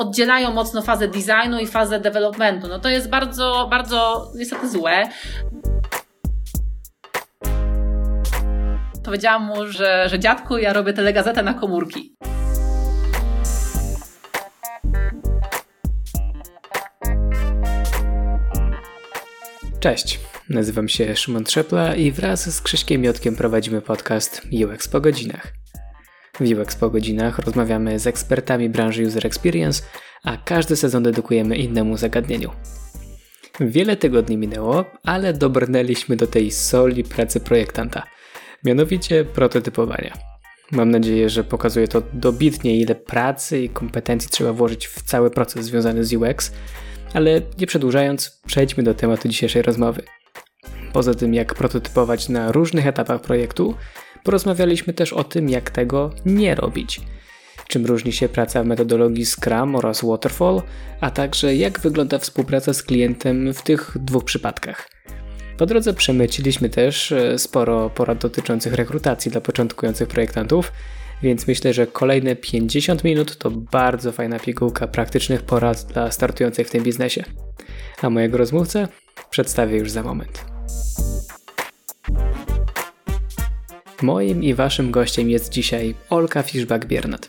oddzielają mocno fazę designu i fazę developmentu. No to jest bardzo, bardzo niestety złe. Powiedziałam mu, że, że dziadku, ja robię telegazetę na komórki. Cześć, nazywam się Szymon Trzepla i wraz z Krzyśkiem Jotkiem prowadzimy podcast UX po godzinach. W UX po godzinach rozmawiamy z ekspertami branży User Experience, a każdy sezon dedykujemy innemu zagadnieniu. Wiele tygodni minęło, ale dobrnęliśmy do tej soli pracy projektanta, mianowicie prototypowania. Mam nadzieję, że pokazuje to dobitnie, ile pracy i kompetencji trzeba włożyć w cały proces związany z UX, ale nie przedłużając, przejdźmy do tematu dzisiejszej rozmowy. Poza tym, jak prototypować na różnych etapach projektu, porozmawialiśmy też o tym, jak tego nie robić. Czym różni się praca w metodologii Scrum oraz Waterfall, a także jak wygląda współpraca z klientem w tych dwóch przypadkach. Po drodze przemyciliśmy też e, sporo porad dotyczących rekrutacji dla początkujących projektantów, więc myślę, że kolejne 50 minut to bardzo fajna pigułka praktycznych porad dla startujących w tym biznesie. A mojego rozmówcę przedstawię już za moment. Moim i waszym gościem jest dzisiaj Olka Fiszbak-Biernat.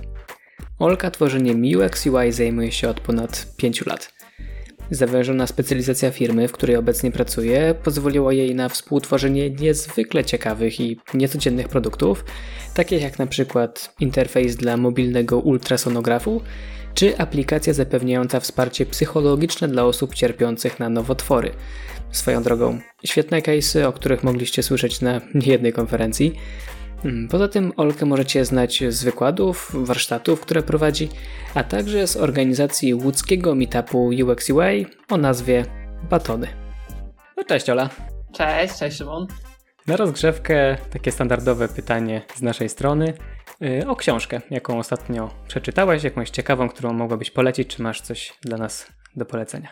Olka tworzeniem UX UI zajmuje się od ponad 5 lat. Zawężona specjalizacja firmy, w której obecnie pracuje, pozwoliła jej na współtworzenie niezwykle ciekawych i niecodziennych produktów, takich jak na przykład interfejs dla mobilnego ultrasonografu, czy aplikacja zapewniająca wsparcie psychologiczne dla osób cierpiących na nowotwory. Swoją drogą, świetne case'y, o których mogliście słyszeć na niejednej konferencji. Mm, poza tym Olkę możecie znać z wykładów, warsztatów, które prowadzi, a także z organizacji łódzkiego meetupu UX o nazwie Batony. No cześć Ola. Cześć, cześć Szymon. Na rozgrzewkę takie standardowe pytanie z naszej strony y, o książkę, jaką ostatnio przeczytałeś, jakąś ciekawą, którą mogłabyś polecić, czy masz coś dla nas do polecenia?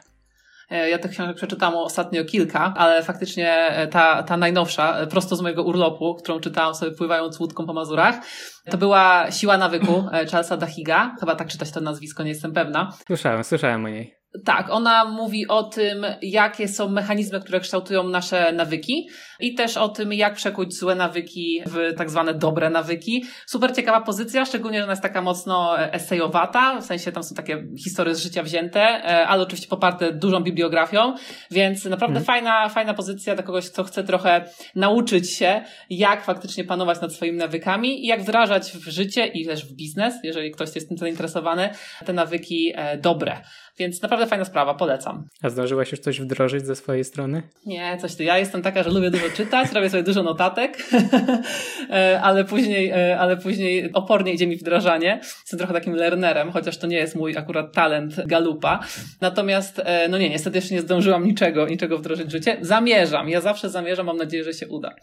E, ja tych książek przeczytałam ostatnio kilka, ale faktycznie e, ta, ta najnowsza, e, prosto z mojego urlopu, którą czytałam sobie pływając łódką po Mazurach, to była Siła nawyku Charlesa Dahiga. Chyba tak czytać to nazwisko, nie jestem pewna. Słyszałem, słyszałem o niej. Tak, ona mówi o tym, jakie są mechanizmy, które kształtują nasze nawyki i też o tym, jak przekuć złe nawyki w tak zwane dobre nawyki. Super ciekawa pozycja, szczególnie, że ona jest taka mocno esejowata, w sensie tam są takie historie z życia wzięte, e, ale oczywiście poparte dużą bibliografią, więc naprawdę hmm. fajna, fajna pozycja dla kogoś, kto chce trochę nauczyć się, jak faktycznie panować nad swoimi nawykami i jak wdrażać w życie i też w biznes, jeżeli ktoś jest tym zainteresowany, te nawyki e, dobre. Więc naprawdę fajna sprawa, polecam. A zdążyłaś już coś wdrożyć ze swojej strony? Nie, coś tu. Ja jestem taka, że lubię dużo czytać, robię sobie dużo notatek, e, ale później, e, ale później opornie idzie mi wdrażanie. Jestem trochę takim learnerem, chociaż to nie jest mój akurat talent galupa. Natomiast, e, no nie, niestety jeszcze nie zdążyłam niczego, niczego wdrożyć w życie. Zamierzam, ja zawsze zamierzam, mam nadzieję, że się uda.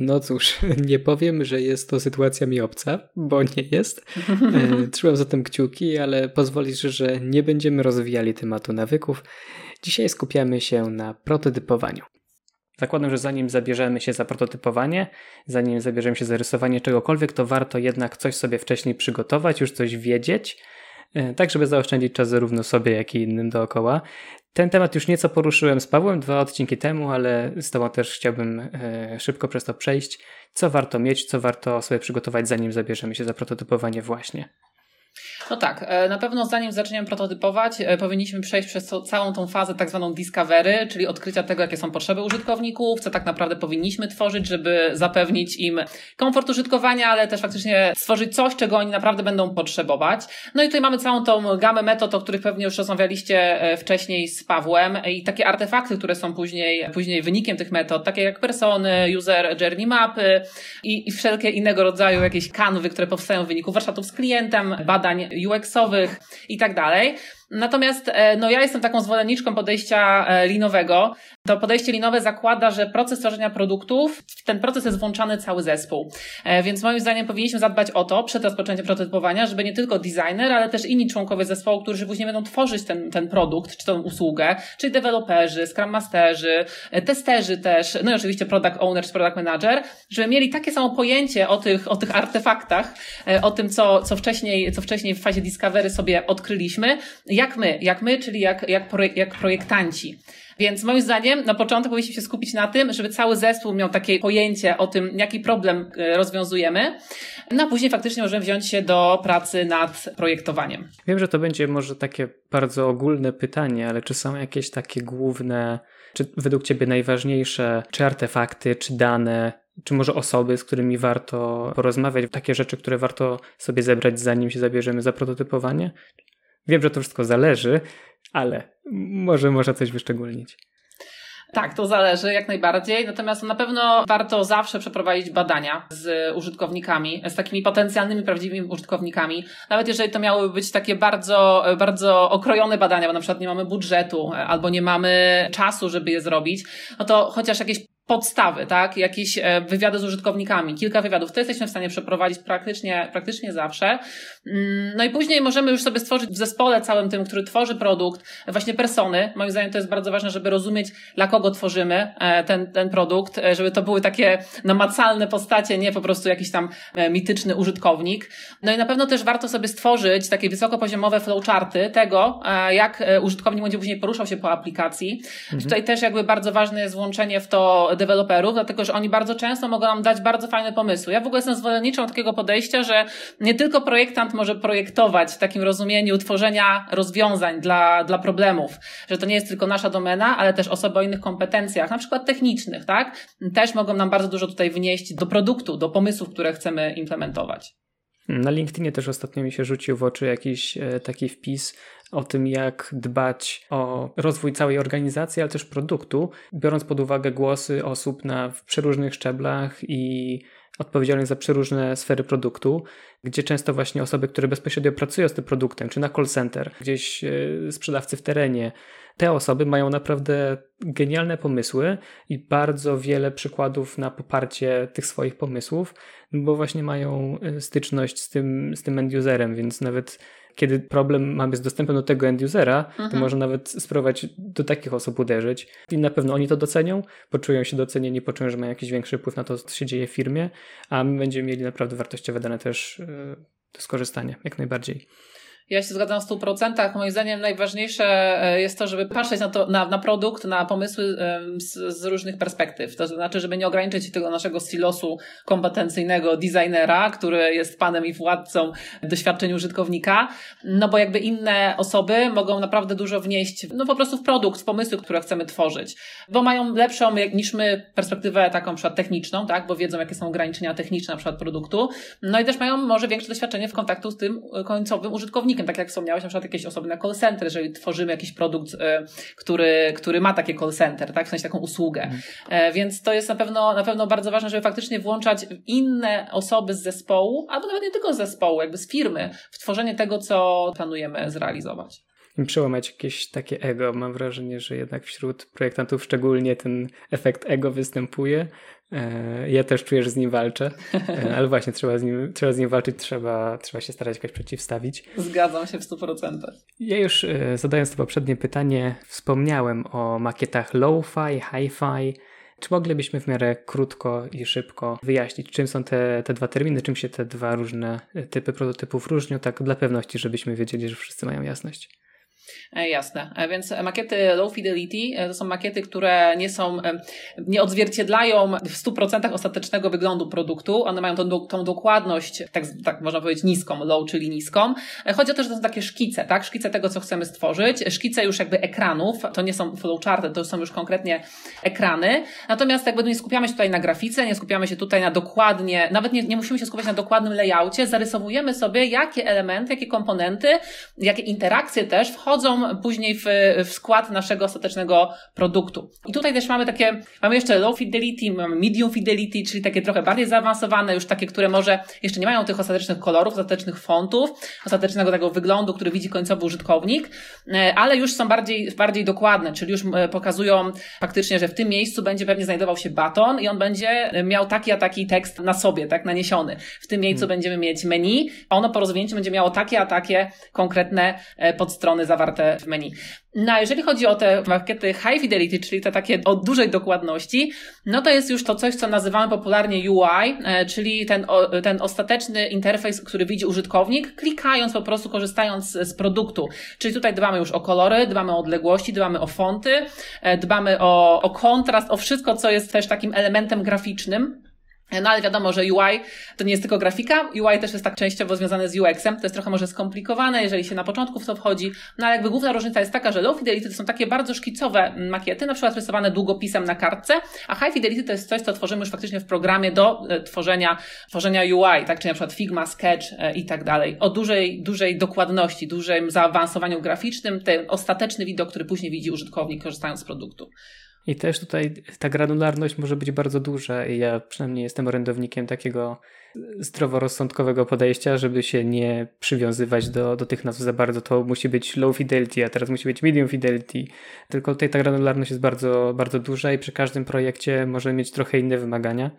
No cóż, nie powiem, że jest to sytuacja mi obca, bo nie jest. E, trzymam zatem kciuki, ale pozwolisz, że nie będziemy rozwijali tematu nawyków. Dzisiaj skupiamy się na prototypowaniu. Zakładam, że zanim zabierzemy się za prototypowanie, zanim zabierzemy się za rysowanie czegokolwiek, to warto jednak coś sobie wcześniej przygotować, już coś wiedzieć, e, tak żeby zaoszczędzić czas zarówno sobie, jak i innym dookoła. Ten temat już nieco poruszyłem z Pawłem dwa odcinki temu, ale z Tobą też chciałbym e, szybko przez to przejść. Co warto mieć, co warto sobie przygotować, zanim zabierzemy się za prototypowanie właśnie. No tak, e, na pewno zanim zaczniemy prototypować, e, powinniśmy przejść przez całą tą fazę tak zwaną discovery, czyli odkrycia tego, jakie są potrzeby użytkowników, co tak naprawdę powinniśmy tworzyć, żeby zapewnić im komfort użytkowania, ale też faktycznie stworzyć coś, czego oni naprawdę będą potrzebować. No i tutaj mamy całą tą gamę metod, o których pewnie już rozmawialiście e, wcześniej z Pawłem i takie artefakty, które są później, później wynikiem tych metod, takie jak persony, user journey mapy i, i wszelkie innego rodzaju jakieś kanwy, które powstają w wyniku warsztatów z klientem, badań UX-owych i tak dalej. Natomiast e, no, ja jestem taką zwolenniczką podejścia e, linowego. To podejście linowe zakłada, że proces tworzenia produktów, w ten proces jest włączany cały zespół. E, więc moim zdaniem powinniśmy zadbać o to przed rozpoczęciem prototypowania, żeby nie tylko designer, ale też inni członkowie zespołu, którzy później będą tworzyć ten, ten produkt, czy tą usługę, czyli deweloperzy, scrum masterzy, testerzy też, no i oczywiście product owner czy product manager, żeby mieli takie samo pojęcie o tych, o tych artefaktach, o tym, co, co, wcześniej, co wcześniej w fazie discovery sobie odkryliśmy, jak my, jak my, czyli jak, jak, jak projektanci. Więc moim zdaniem na początku powinniśmy się skupić na tym, żeby cały zespół miał takie pojęcie o tym, jaki problem e, rozwiązujemy, no a później faktycznie możemy wziąć się do pracy nad projektowaniem. Wiem, że to będzie może takie bardzo ogólne pytanie, ale czy są jakieś takie główne, czy według Ciebie najważniejsze, czy artefakty, czy dane, czy może osoby, z którymi warto porozmawiać, takie rzeczy, które warto sobie zebrać, zanim się zabierzemy za prototypowanie? Wiem, że to wszystko zależy, ale może można coś wyszczególnić. Tak, to zależy jak najbardziej. Natomiast na pewno warto zawsze przeprowadzić badania z użytkownikami, z takimi potencjalnymi, prawdziwymi użytkownikami. Nawet jeżeli to miałyby być takie bardzo, bardzo okrojone badania, bo na przykład nie mamy budżetu albo nie mamy czasu, żeby je zrobić, no to chociaż jakieś podstawy, tak? Jakieś e, wywiady z użytkownikami, kilka wywiadów, to jesteśmy w stanie przeprowadzić praktycznie, praktycznie zawsze. Mm, no i później możemy już sobie stworzyć w zespole całym tym, który tworzy produkt, właśnie persony. Moim zdaniem to jest bardzo ważne, żeby rozumieć, dla kogo tworzymy e, ten, ten produkt, e, żeby to były takie namacalne postacie, nie po prostu jakiś tam mityczny użytkownik. No i na pewno też warto sobie stworzyć takie wysokopoziomowe flowcharty tego, jak użytkownik będzie później poruszał się po aplikacji. Mhm. Tutaj też jakby bardzo ważne jest włączenie w to deweloperów, dlatego że oni bardzo często mogą nam dać bardzo fajne pomysły. Ja w ogóle jestem zwolenniczą takiego podejścia, że nie tylko projektant może projektować w takim rozumieniu tworzenia rozwiązań dla, dla problemów, że to nie jest tylko nasza domena, ale też osoby o innych kompetencjach, na przykład technicznych, tak? Też mogą nam bardzo dużo tutaj wnieść do produktu, do pomysłów, które chcemy implementować. Na LinkedInie też ostatnio mi się rzucił w oczy jakiś e, taki wpis o tym, jak dbać o rozwój całej organizacji, ale też produktu, biorąc pod uwagę głosy osób na przeróżnych szczeblach i odpowiedzialnych za przeróżne sfery produktu, gdzie często właśnie osoby, które bezpośrednio pracują z tym produktem, czy na call center, gdzieś e, sprzedawcy w terenie, te osoby mają naprawdę genialne pomysły i bardzo wiele przykładów na poparcie tych swoich pomysłów, bo właśnie mają e, styczność z tym, z tym end-userem, więc nawet kiedy problem mamy z dostępem do tego end-usera, mhm. to może nawet spróbować do takich osób uderzyć i na pewno oni to docenią, poczują się docenieni, poczują, że mają jakiś większy wpływ na to, co się dzieje w firmie, a my będziemy mieli naprawdę wartościowe dane też e, do skorzystania, jak najbardziej. Ja się zgadzam w 100%. Moim zdaniem najważniejsze e, jest to, żeby patrzeć na, to, na, na produkt, na pomysły z, z, różnych perspektyw. To znaczy, żeby nie ograniczyć tego naszego silosu kompetencyjnego designera, który jest panem i władcą doświadczeń użytkownika, no bo jakby inne osoby mogą naprawdę dużo wnieść, no po prostu w produkt, w pomysły, które chcemy tworzyć, bo mają lepszą niż my perspektywę taką przykład techniczną, tak, bo wiedzą jakie są ograniczenia techniczne na przykład produktu, no i też mają może większe doświadczenie w kontaktu z tym końcowym użytkownikiem tak jak wspomniałeś, na przykład jakieś osobne call center, jeżeli tworzymy jakiś produkt, e, który, który ma takie call center, tak, w sensie taką usługę. Mhm. Więc to jest na pewno, na pewno bardzo ważne, żeby faktycznie włączać inne osoby z zespołu, albo nawet nie tylko z zespołu, jakby z firmy, w tworzenie tego, co planujemy zrealizować przełamać jakieś takie ego. Mam wrażenie, że jednak wśród projektantów szczególnie ten efekt ego występuje. E, ja też czuję, że z nim walczę, e, ale właśnie trzeba z nim, trzeba z nim walczyć, trzeba, trzeba się starać jakoś przeciwstawić. Zgadzam się w 100%. Ja już e, zadając to poprzednie pytanie, wspomniałem o makietach low-fi, hi-fi. Czy moglibyśmy w miarę krótko i szybko wyjaśnić, czym są te, te dwa terminy, czym się te dwa różne typy prototypów różnią, tak dla pewności, żebyśmy wiedzieli, że wszyscy mają jasność? E, jasne. E, więc makiety low fidelity e, to są makiety, które nie są, nie odzwierciedlają w 100% ostatecznego wyglądu produktu. One mają tą, tą dokładność, tak, tak można powiedzieć, niską, low, czyli niską. Chodzi o to, że to są takie szkice, tak? Szkice tego, co chcemy stworzyć. Szkice już jakby ekranów. To nie są flowcharty, to są już konkretnie ekrany. Natomiast jakby nie skupiamy się tutaj na grafice, nie skupiamy się tutaj na dokładnie, nawet nie, nie musimy się skupiać na dokładnym layoutie. Zarysowujemy sobie, jakie elementy, jakie komponenty, jakie interakcje też wchodzą wchodzą później w, w skład naszego ostatecznego produktu. I tutaj też mamy takie, mamy jeszcze low fidelity, mamy medium fidelity, czyli takie trochę bardziej zaawansowane, już takie, które może jeszcze nie mają tych ostatecznych kolorów, ostatecznych fontów, ostatecznego tego wyglądu, który widzi końcowy użytkownik, e, ale już są bardziej, bardziej dokładne, czyli już e, pokazują faktycznie, że w tym miejscu będzie pewnie znajdował się baton i on będzie miał taki a taki tekst na sobie, tak, naniesiony. W tym miejscu hmm. będziemy mieć menu, a ono po rozwinięciu będzie miało takie a takie konkretne e, podstrony zawarte w menu. No a jeżeli chodzi o te makiety high fidelity, czyli te takie o dużej dokładności, no to jest już to coś, co nazywamy popularnie UI, e, czyli ten, ten ostateczny interfejs, który widzi użytkownik, klikając po prostu, korzystając z produktu. Czyli tutaj dbamy już o kolory, dbamy o odległości, dbamy o fonty, e, dbamy o, o kontrast, o wszystko, co jest też takim elementem graficznym. No ale wiadomo, że UI to nie jest tylko grafika, UI też jest tak częściowo związane z UX-em, to jest trochę może skomplikowane, jeżeli się na początku w to wchodzi, no ale jakby główna różnica jest taka, że low fidelity to są takie bardzo szkicowe makiety, na przykład rysowane długopisem na kartce, a high fidelity to jest coś, co tworzymy już faktycznie w programie do e, tworzenia, tworzenia UI, tak, czyli na przykład Figma, Sketch e, i tak dalej, o dużej, dużej dokładności, dużym zaawansowaniu graficznym, ten ostateczny widok, który później widzi użytkownik korzystając z produktu. I też tutaj ta granularność może być bardzo duża i ja przynajmniej jestem orędownikiem takiego zdroworozsądkowego podejścia, żeby się nie przywiązywać do, do tych nazw za bardzo. To musi być low fidelity, a teraz musi być medium fidelity. Tylko tutaj ta granularność jest bardzo, bardzo duża i przy każdym projekcie może mieć trochę inne wymagania.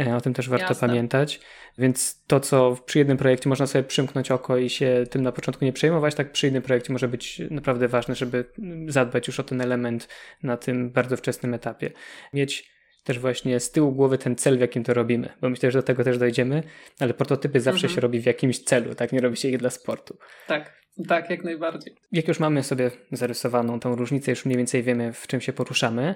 E, o tym też warto Jasne. pamiętać. Więc to, co przy jednym projekcie można sobie przymknąć oko i się tym na początku nie przejmować, tak przy jednym projekcie może być naprawdę ważne, żeby zadbać już o ten element na tym bardzo wczesnym etapie. Mieć też właśnie z tyłu głowy ten cel, w jakim to robimy, bo myślę, że do tego też dojdziemy, ale prototypy zawsze mhm. się robi w jakimś celu, tak? Nie robi się ich dla sportu. Tak, tak, jak najbardziej. Jak już mamy sobie zarysowaną tą różnicę, już mniej więcej wiemy, w czym się poruszamy,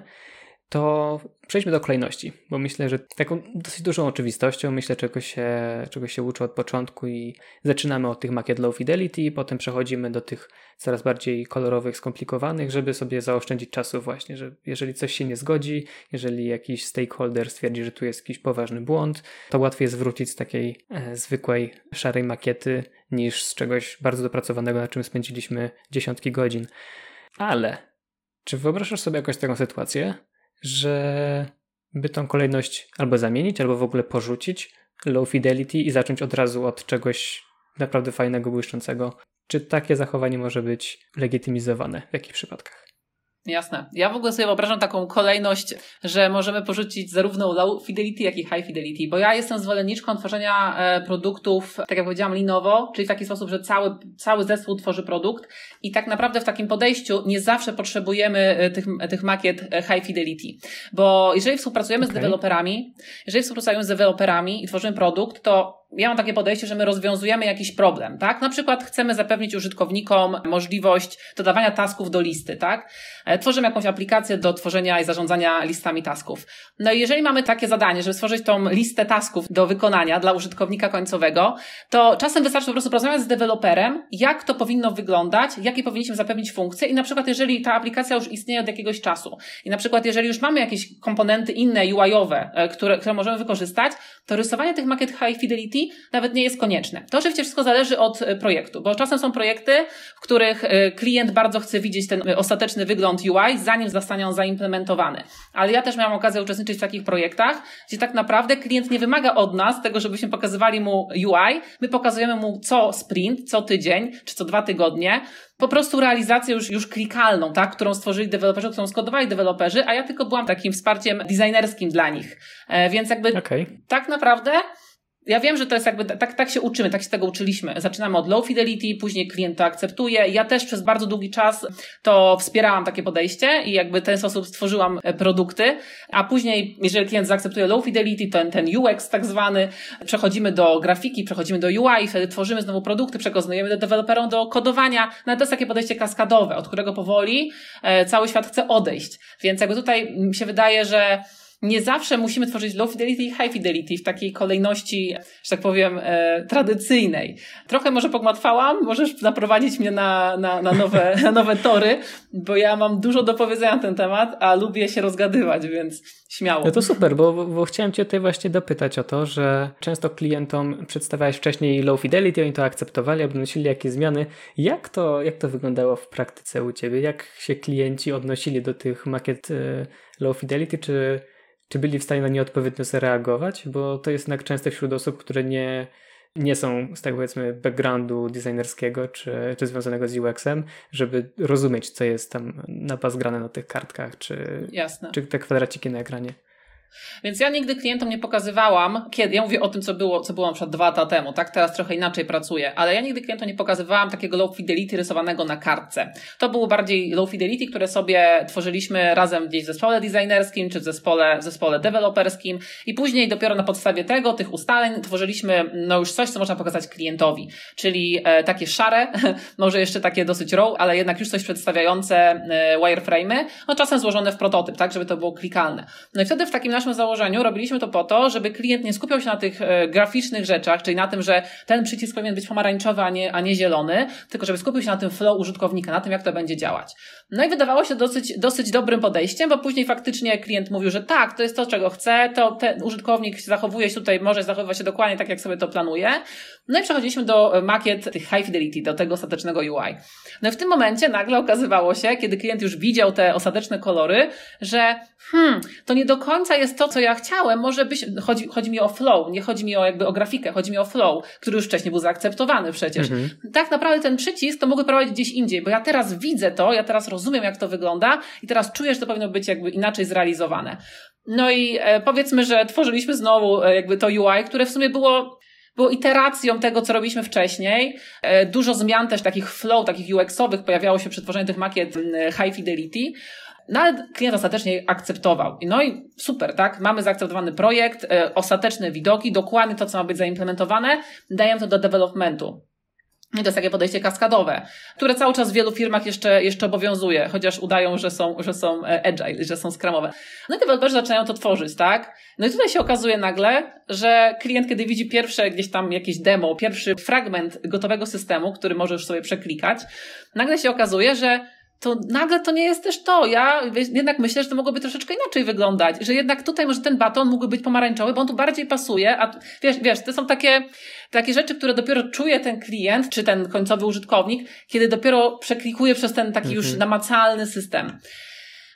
to przejdźmy do kolejności, bo myślę, że taką dosyć dużą oczywistością, myślę, czego się, czego się uczę od początku i zaczynamy od tych makiet low fidelity, potem przechodzimy do tych coraz bardziej kolorowych, skomplikowanych, żeby sobie zaoszczędzić czasu właśnie, że jeżeli coś się nie zgodzi, jeżeli jakiś stakeholder stwierdzi, że tu jest jakiś poważny błąd, to łatwiej jest wrócić z takiej e, zwykłej, szarej makiety niż z czegoś bardzo dopracowanego, na czym spędziliśmy dziesiątki godzin. Ale czy wyobrażasz sobie jakąś taką sytuację, że by tą kolejność albo zamienić, albo w ogóle porzucić low fidelity i zacząć od razu od czegoś naprawdę fajnego, błyszczącego. Czy takie zachowanie może być legitymizowane w jakich przypadkach? Jasne. Ja w ogóle sobie wyobrażam taką kolejność, że możemy porzucić zarówno low fidelity, jak i high fidelity, bo ja jestem zwolenniczką tworzenia e, produktów, tak jak powiedziałam, linowo, czyli w taki sposób, że cały, cały zespół tworzy produkt i tak naprawdę w takim podejściu nie zawsze potrzebujemy e, tych, tych makiet e, high fidelity, bo jeżeli współpracujemy okay. z deweloperami, jeżeli współpracujemy z deweloperami i tworzymy produkt, to ja mam takie podejście, że my rozwiązujemy jakiś problem, tak? Na przykład chcemy zapewnić użytkownikom możliwość dodawania tasków do listy, tak? E, tworzymy jakąś aplikację do tworzenia i zarządzania listami tasków. No i jeżeli mamy takie zadanie, żeby stworzyć tą listę tasków do wykonania dla użytkownika końcowego, to czasem wystarczy po prostu porozmawiać z deweloperem, jak to powinno wyglądać, jakie powinniśmy zapewnić funkcje i na przykład jeżeli ta aplikacja już istnieje od jakiegoś czasu i na przykład jeżeli już mamy jakieś komponenty inne UI-owe, e, które, które możemy wykorzystać, to rysowanie tych makiet high fidelity nawet nie jest konieczne. To oczywiście wszystko zależy od e, projektu, bo czasem są projekty, w których e, klient bardzo chce widzieć ten e, ostateczny wygląd UI, zanim zostanie on zaimplementowany. Ale ja też miałam okazję uczestniczyć w takich projektach, gdzie tak naprawdę klient nie wymaga od nas tego, żebyśmy pokazywali mu UI, my pokazujemy mu co sprint, co tydzień, czy co dwa tygodnie, po prostu realizację już, już klikalną, tak, którą stworzyli deweloperzy, którą skodowali deweloperzy, a ja tylko byłam takim wsparciem designerskim dla nich. E, więc jakby okay. tak naprawdę ja wiem, że to jest jakby, tak, tak się uczymy, tak się tego uczyliśmy. Zaczynamy od low fidelity, później klient to akceptuje. Ja też przez bardzo długi czas to wspierałam takie podejście i jakby w ten sposób stworzyłam e, produkty, a później, jeżeli klient zaakceptuje low fidelity, ten, ten UX tak zwany, przechodzimy do grafiki, przechodzimy do UI, wtedy tworzymy znowu produkty, przekazujemy do deweloperom do kodowania. No to jest takie podejście kaskadowe, od którego powoli e, cały świat chce odejść. Więc jakby tutaj mi się wydaje, że nie zawsze musimy tworzyć low fidelity i high fidelity w takiej kolejności, że tak powiem, e, tradycyjnej. Trochę może pogmatwałam, możesz zaprowadzić mnie na, na, na, nowe, na nowe tory, bo ja mam dużo do powiedzenia na ten temat, a lubię się rozgadywać, więc śmiało. No to super, bo, bo chciałem Cię tutaj właśnie dopytać o to, że często klientom przedstawiałeś wcześniej low fidelity, oni to akceptowali, odnosili jakieś zmiany. Jak to, jak to wyglądało w praktyce u Ciebie? Jak się klienci odnosili do tych makiet e, low fidelity? Czy czy byli w stanie na nie odpowiednio zareagować, bo to jest jednak często wśród osób, które nie, nie są z tak powiedzmy backgroundu designerskiego czy, czy związanego z UX-em, żeby rozumieć, co jest tam na pas grane na tych kartkach, czy, Jasne. czy te kwadraciki na ekranie. Więc ja nigdy klientom nie pokazywałam, kiedy, ja mówię o tym, co było, co było na przykład dwa lata temu, tak? Teraz trochę inaczej pracuję, ale ja nigdy klientom nie pokazywałam takiego low fidelity rysowanego na kartce. To było bardziej low fidelity, które sobie tworzyliśmy razem gdzieś w zespole designerskim, czy w zespole, w zespole deweloperskim i później dopiero na podstawie tego, tych ustaleń tworzyliśmy no już coś, co można pokazać klientowi, czyli e, takie szare, może jeszcze takie dosyć raw, ale jednak już coś przedstawiające e, wireframe'y, no czasem złożone w prototyp, tak, żeby to było klikalne. No i wtedy w takim naszym założeniu robiliśmy to po to, żeby klient nie skupiał się na tych e, graficznych rzeczach, czyli na tym, że ten przycisk powinien być pomarańczowy, a nie, a nie zielony, tylko żeby skupił się na tym flow użytkownika, na tym, jak to będzie działać. No i wydawało się dosyć, dosyć dobrym podejściem, bo później faktycznie klient mówił, że tak, to jest to, czego chce, to ten użytkownik zachowuje się tutaj, może zachowywać się dokładnie tak, jak sobie to planuje. No i przechodziliśmy do e, makiet tych high fidelity, do tego ostatecznego UI. No i w tym momencie nagle okazywało się, kiedy klient już widział te ostateczne kolory, że hmm, to nie do końca jest to, co ja chciałem, może być, chodzi, chodzi mi o flow, nie chodzi mi o jakby o grafikę, chodzi mi o flow, który już wcześniej był zaakceptowany przecież. Mhm. Tak naprawdę ten przycisk to mogę prowadzić gdzieś indziej, bo ja teraz widzę to, ja teraz rozumiem, jak to wygląda i teraz czuję, że to powinno być jakby inaczej zrealizowane. No i e, powiedzmy, że tworzyliśmy znowu e, jakby to UI, które w sumie było było iteracją tego, co robiliśmy wcześniej. E, dużo zmian też takich flow, takich UX-owych pojawiało się przy tworzeniu tych makiet high fidelity. No ale klient ostatecznie akceptował. No i super, tak? Mamy zaakceptowany projekt, e, ostateczne widoki, dokładnie to, co ma być zaimplementowane, dajemy to do developmentu. I to jest takie podejście kaskadowe, które cały czas w wielu firmach jeszcze, jeszcze obowiązuje, chociaż udają, że są, że są e, agile, że są skramowe. No i deweloperzy zaczynają to tworzyć, tak? No i tutaj się okazuje nagle, że klient, kiedy widzi pierwsze gdzieś tam jakieś demo, pierwszy fragment gotowego systemu, który możesz sobie przeklikać, nagle się okazuje, że to nagle to nie jest też to. Ja jednak myślę, że to mogłoby troszeczkę inaczej wyglądać, że jednak tutaj może ten baton mógłby być pomarańczowy, bo on tu bardziej pasuje, a wiesz, wiesz, to są takie, takie rzeczy, które dopiero czuje ten klient, czy ten końcowy użytkownik, kiedy dopiero przeklikuje przez ten taki mhm. już namacalny system.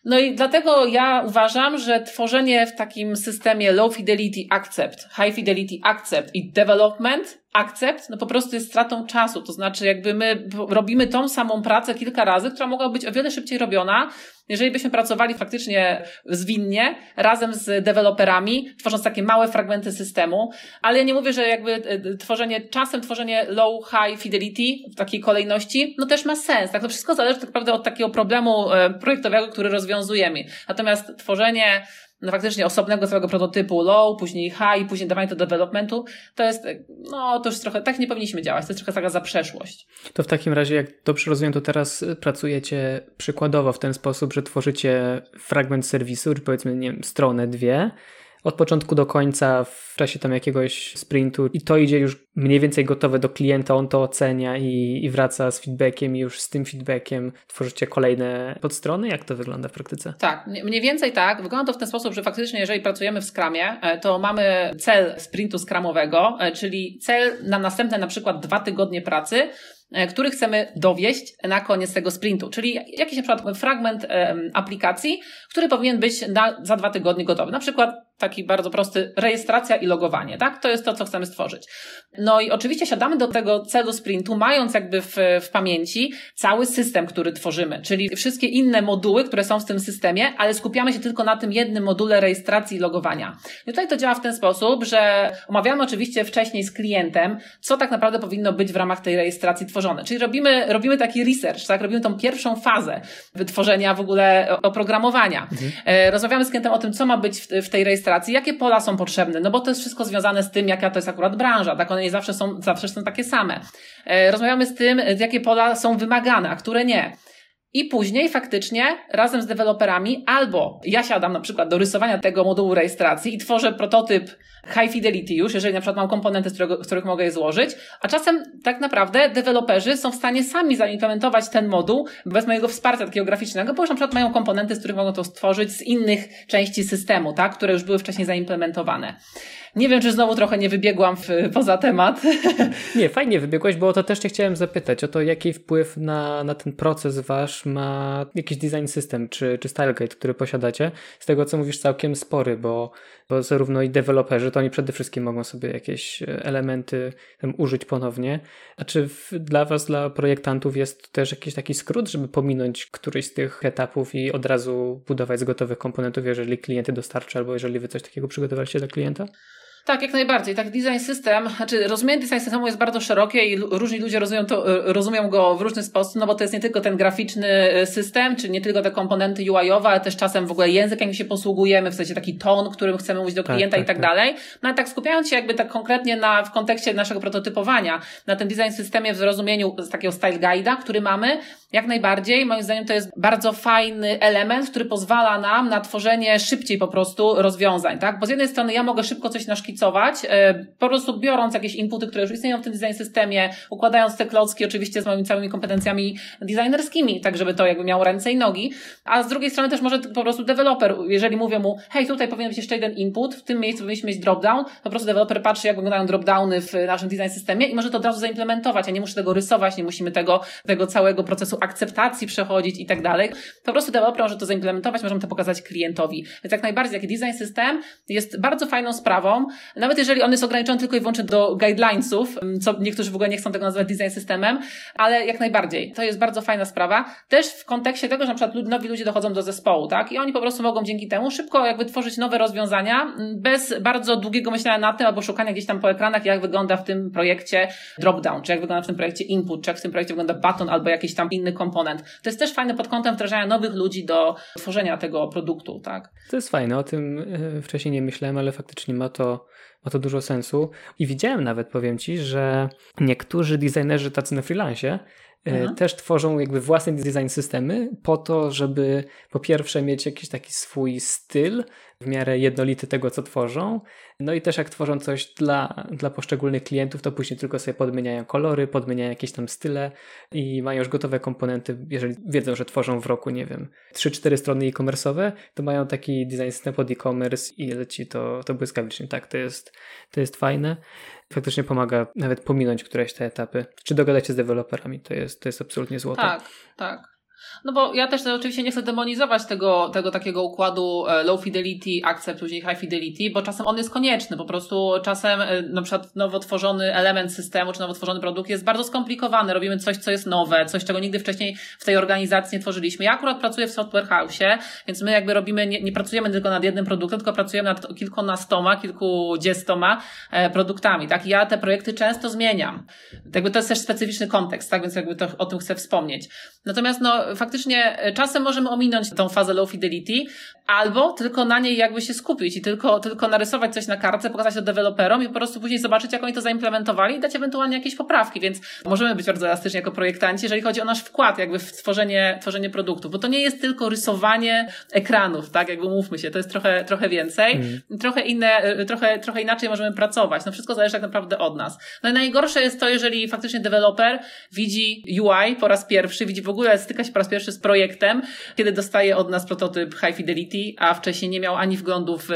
No i dlatego ja uważam, że tworzenie w takim systemie low fidelity accept, high fidelity accept i development akcept, no po prostu jest stratą czasu. To znaczy, jakby my robimy tą samą pracę kilka razy, która mogła być o wiele szybciej robiona, jeżeli byśmy pracowali faktycznie zwinnie, razem z deweloperami, tworząc takie małe fragmenty systemu, ale ja nie mówię, że jakby e, tworzenie, czasem tworzenie low, high fidelity w takiej kolejności, no też ma sens. Tak, to wszystko zależy tak naprawdę od takiego problemu e, projektowego, który rozwiązujemy. Natomiast tworzenie no faktycznie osobnego całego prototypu low, później high, później dawanie do developmentu, to jest, no to już trochę, tak nie powinniśmy działać, to jest trochę taka za przeszłość. To w takim razie, jak dobrze rozumiem, to teraz pracujecie przykładowo w ten sposób, że tworzycie fragment serwisu, czy powiedzmy, nie wiem, stronę, dwie, od początku do końca w czasie tam jakiegoś sprintu i to idzie już mniej więcej gotowe do klienta, on to ocenia i, i wraca z feedbackiem i już z tym feedbackiem tworzycie kolejne podstrony? Jak to wygląda w praktyce? Tak, mniej więcej tak. Wygląda to w ten sposób, że faktycznie jeżeli pracujemy w Scrumie, e, to mamy cel sprintu Scrumowego, e, czyli cel na następne na przykład dwa tygodnie pracy, E, który chcemy dowieść na koniec tego sprintu, czyli jakiś na przykład fragment aplikacji, który powinien być na, za dwa tygodnie gotowy. Na przykład taki bardzo prosty rejestracja i logowanie, tak? To jest to, co chcemy stworzyć. No i oczywiście siadamy do tego celu sprintu, mając jakby w, w pamięci cały system, który tworzymy, czyli wszystkie inne moduły, które są w tym systemie, ale skupiamy się tylko na tym jednym module rejestracji i logowania. I tutaj to działa w ten sposób, że omawiamy oczywiście wcześniej z klientem, co tak naprawdę powinno być w ramach tej rejestracji tworzone. Czyli robimy, robimy taki research, tak? Robimy tą pierwszą fazę wytworzenia w ogóle oprogramowania. Mhm. E, rozmawiamy z klientem o tym, co ma być w, w tej rejestracji, jakie pola są potrzebne, no bo to jest wszystko związane z tym, jaka to jest akurat branża, tak? One nie zawsze są, zawsze są takie same. E, rozmawiamy z tym, jakie pola są wymagane, a które nie. I później faktycznie razem z deweloperami albo ja siadam na przykład do rysowania tego modułu rejestracji i tworzę prototyp high fidelity już, jeżeli na przykład mam komponenty, z, którego, z których mogę je złożyć, a czasem tak naprawdę deweloperzy są w stanie sami zaimplementować ten moduł bez mojego wsparcia takiego graficznego, bo już na przykład mają komponenty, z których mogą to stworzyć z innych części systemu, tak, które już były wcześniej zaimplementowane. Nie wiem, czy znowu trochę nie wybiegłam w, poza temat. Nie, fajnie wybiegłaś, bo o to też cię chciałem zapytać, o to jaki wpływ na, na ten proces wasz ma jakiś design system, czy, czy StyleGate, który posiadacie. Z tego, co mówisz, całkiem spory, bo, bo zarówno i deweloperzy, to oni przede wszystkim mogą sobie jakieś elementy tam użyć ponownie. A czy w, dla was, dla projektantów jest też jakiś taki skrót, żeby pominąć któryś z tych etapów i od razu budować z gotowych komponentów, jeżeli klienty dostarczy, albo jeżeli wy coś takiego przygotowaliście dla klienta? Tak, jak najbardziej. Tak, design system, znaczy rozumienie design systemu jest bardzo szerokie i różni ludzie rozumieją, to, e, rozumieją go w różny sposób, no bo to jest nie tylko ten graficzny e, system, czy nie tylko te komponenty UI-owe, ale też czasem w ogóle język, jakim się posługujemy, w sensie taki ton, którym chcemy mówić do tak, klienta tak, i tak, tak, dalej. No ale tak skupiając się jakby tak konkretnie na, w kontekście naszego prototypowania, na tym design systemie w zrozumieniu z takiego style guide'a, który mamy, jak najbardziej, moim zdaniem to jest bardzo fajny element, który pozwala nam na tworzenie szybciej po prostu rozwiązań, tak? Bo z jednej strony ja mogę szybko coś naszkicować, e, po prostu biorąc jakieś inputy, które już istnieją w tym design systemie, układając te klocki oczywiście z moimi całymi kompetencjami designerskimi, tak żeby to jakby miało ręce i nogi, a z drugiej strony też może po prostu deweloper, jeżeli mówię mu, hej, tutaj powinien być jeszcze jeden input, w tym miejscu powinniśmy mieć dropdown, po prostu deweloper patrzy, jak wyglądają dropdowny w naszym design systemie i może to od razu zaimplementować, a nie muszę tego rysować, nie musimy tego, tego całego procesu akceptacji przechodzić i tak dalej. Po prostu deweloper może to zaimplementować, możemy to pokazać klientowi. Więc jak najbardziej taki design system jest bardzo fajną sprawą, nawet jeżeli on jest ograniczony tylko i wyłącznie do guidelinesów, mm, co niektórzy w ogóle nie chcą tego nazywać design systemem, ale jak najbardziej. To jest bardzo fajna sprawa. Też w kontekście tego, że na przykład nowi ludzie dochodzą do zespołu, tak? I oni po prostu mogą dzięki temu szybko jakby tworzyć nowe rozwiązania mm, bez bardzo długiego myślenia na tym albo szukania gdzieś tam po ekranach, jak wygląda w tym projekcie dropdown, czy jak wygląda w tym projekcie input, czy jak w tym projekcie wygląda button albo jakiś tam inny komponent. To jest też fajne pod kątem wdrażania nowych ludzi do tworzenia tego produktu, tak? To jest fajne, o tym e, wcześniej nie myślałem, ale faktycznie ma to, ma to dużo sensu. I widziałem nawet, powiem Ci, że niektórzy designerzy tacy na freelancie e, mhm. też tworzą jakby własne design systemy po to, żeby po pierwsze mieć jakiś taki swój styl, w miarę jednolity tego, co tworzą. No i też jak tworzą coś dla, dla poszczególnych klientów, to później tylko sobie podmieniają kolory, podmieniają jakieś tam style i mają już gotowe komponenty. Jeżeli wiedzą, że tworzą w roku, nie wiem, 3-4 strony e-commerce'owe, to mają taki design system pod e-commerce i leci to, to błyskawicznie. Tak, to jest, to jest fajne. Faktycznie pomaga nawet pominąć któreś te etapy. Czy dogadać się z deweloperami, to jest, to jest absolutnie złoto. Tak, tak. No bo ja też oczywiście nie chcę demonizować tego, tego takiego układu e, low fidelity, accept, później high fidelity, bo czasem on jest konieczny. Po prostu czasem e, na przykład nowo tworzony element systemu, czy nowo tworzony produkt jest bardzo skomplikowany. Robimy coś, co jest nowe, coś, czego nigdy wcześniej w tej organizacji nie tworzyliśmy. Ja akurat pracuję w software house, więc my jakby robimy, nie, nie pracujemy tylko nad jednym produktem, tylko pracujemy nad kilkunastoma, kilkudziestoma e, produktami, tak? I ja te projekty często zmieniam. Jakby to jest też specyficzny kontekst, tak? Więc jakby to, o tym chcę wspomnieć. Natomiast no, faktycznie e, czasem możemy ominąć tą fazę low fidelity, albo tylko na niej jakby się skupić i tylko, tylko narysować coś na kartce, pokazać to deweloperom i po prostu później zobaczyć, jak oni to zaimplementowali i dać ewentualnie jakieś poprawki, więc możemy być bardzo elastyczni jako projektanci, jeżeli chodzi o nasz wkład jakby w tworzenie, tworzenie produktu, bo to nie jest tylko rysowanie ekranów, tak, jakby mówmy się, to jest trochę, trochę więcej, mm. trochę inne, e, trochę, trochę inaczej możemy pracować, no wszystko zależy tak naprawdę od nas. No i najgorsze jest to, jeżeli faktycznie deweloper widzi UI po raz pierwszy, widzi w ogóle, styka się po raz pierwszy z projektem, kiedy dostaje od nas prototyp High Fidelity, a wcześniej nie miał ani wglądu w,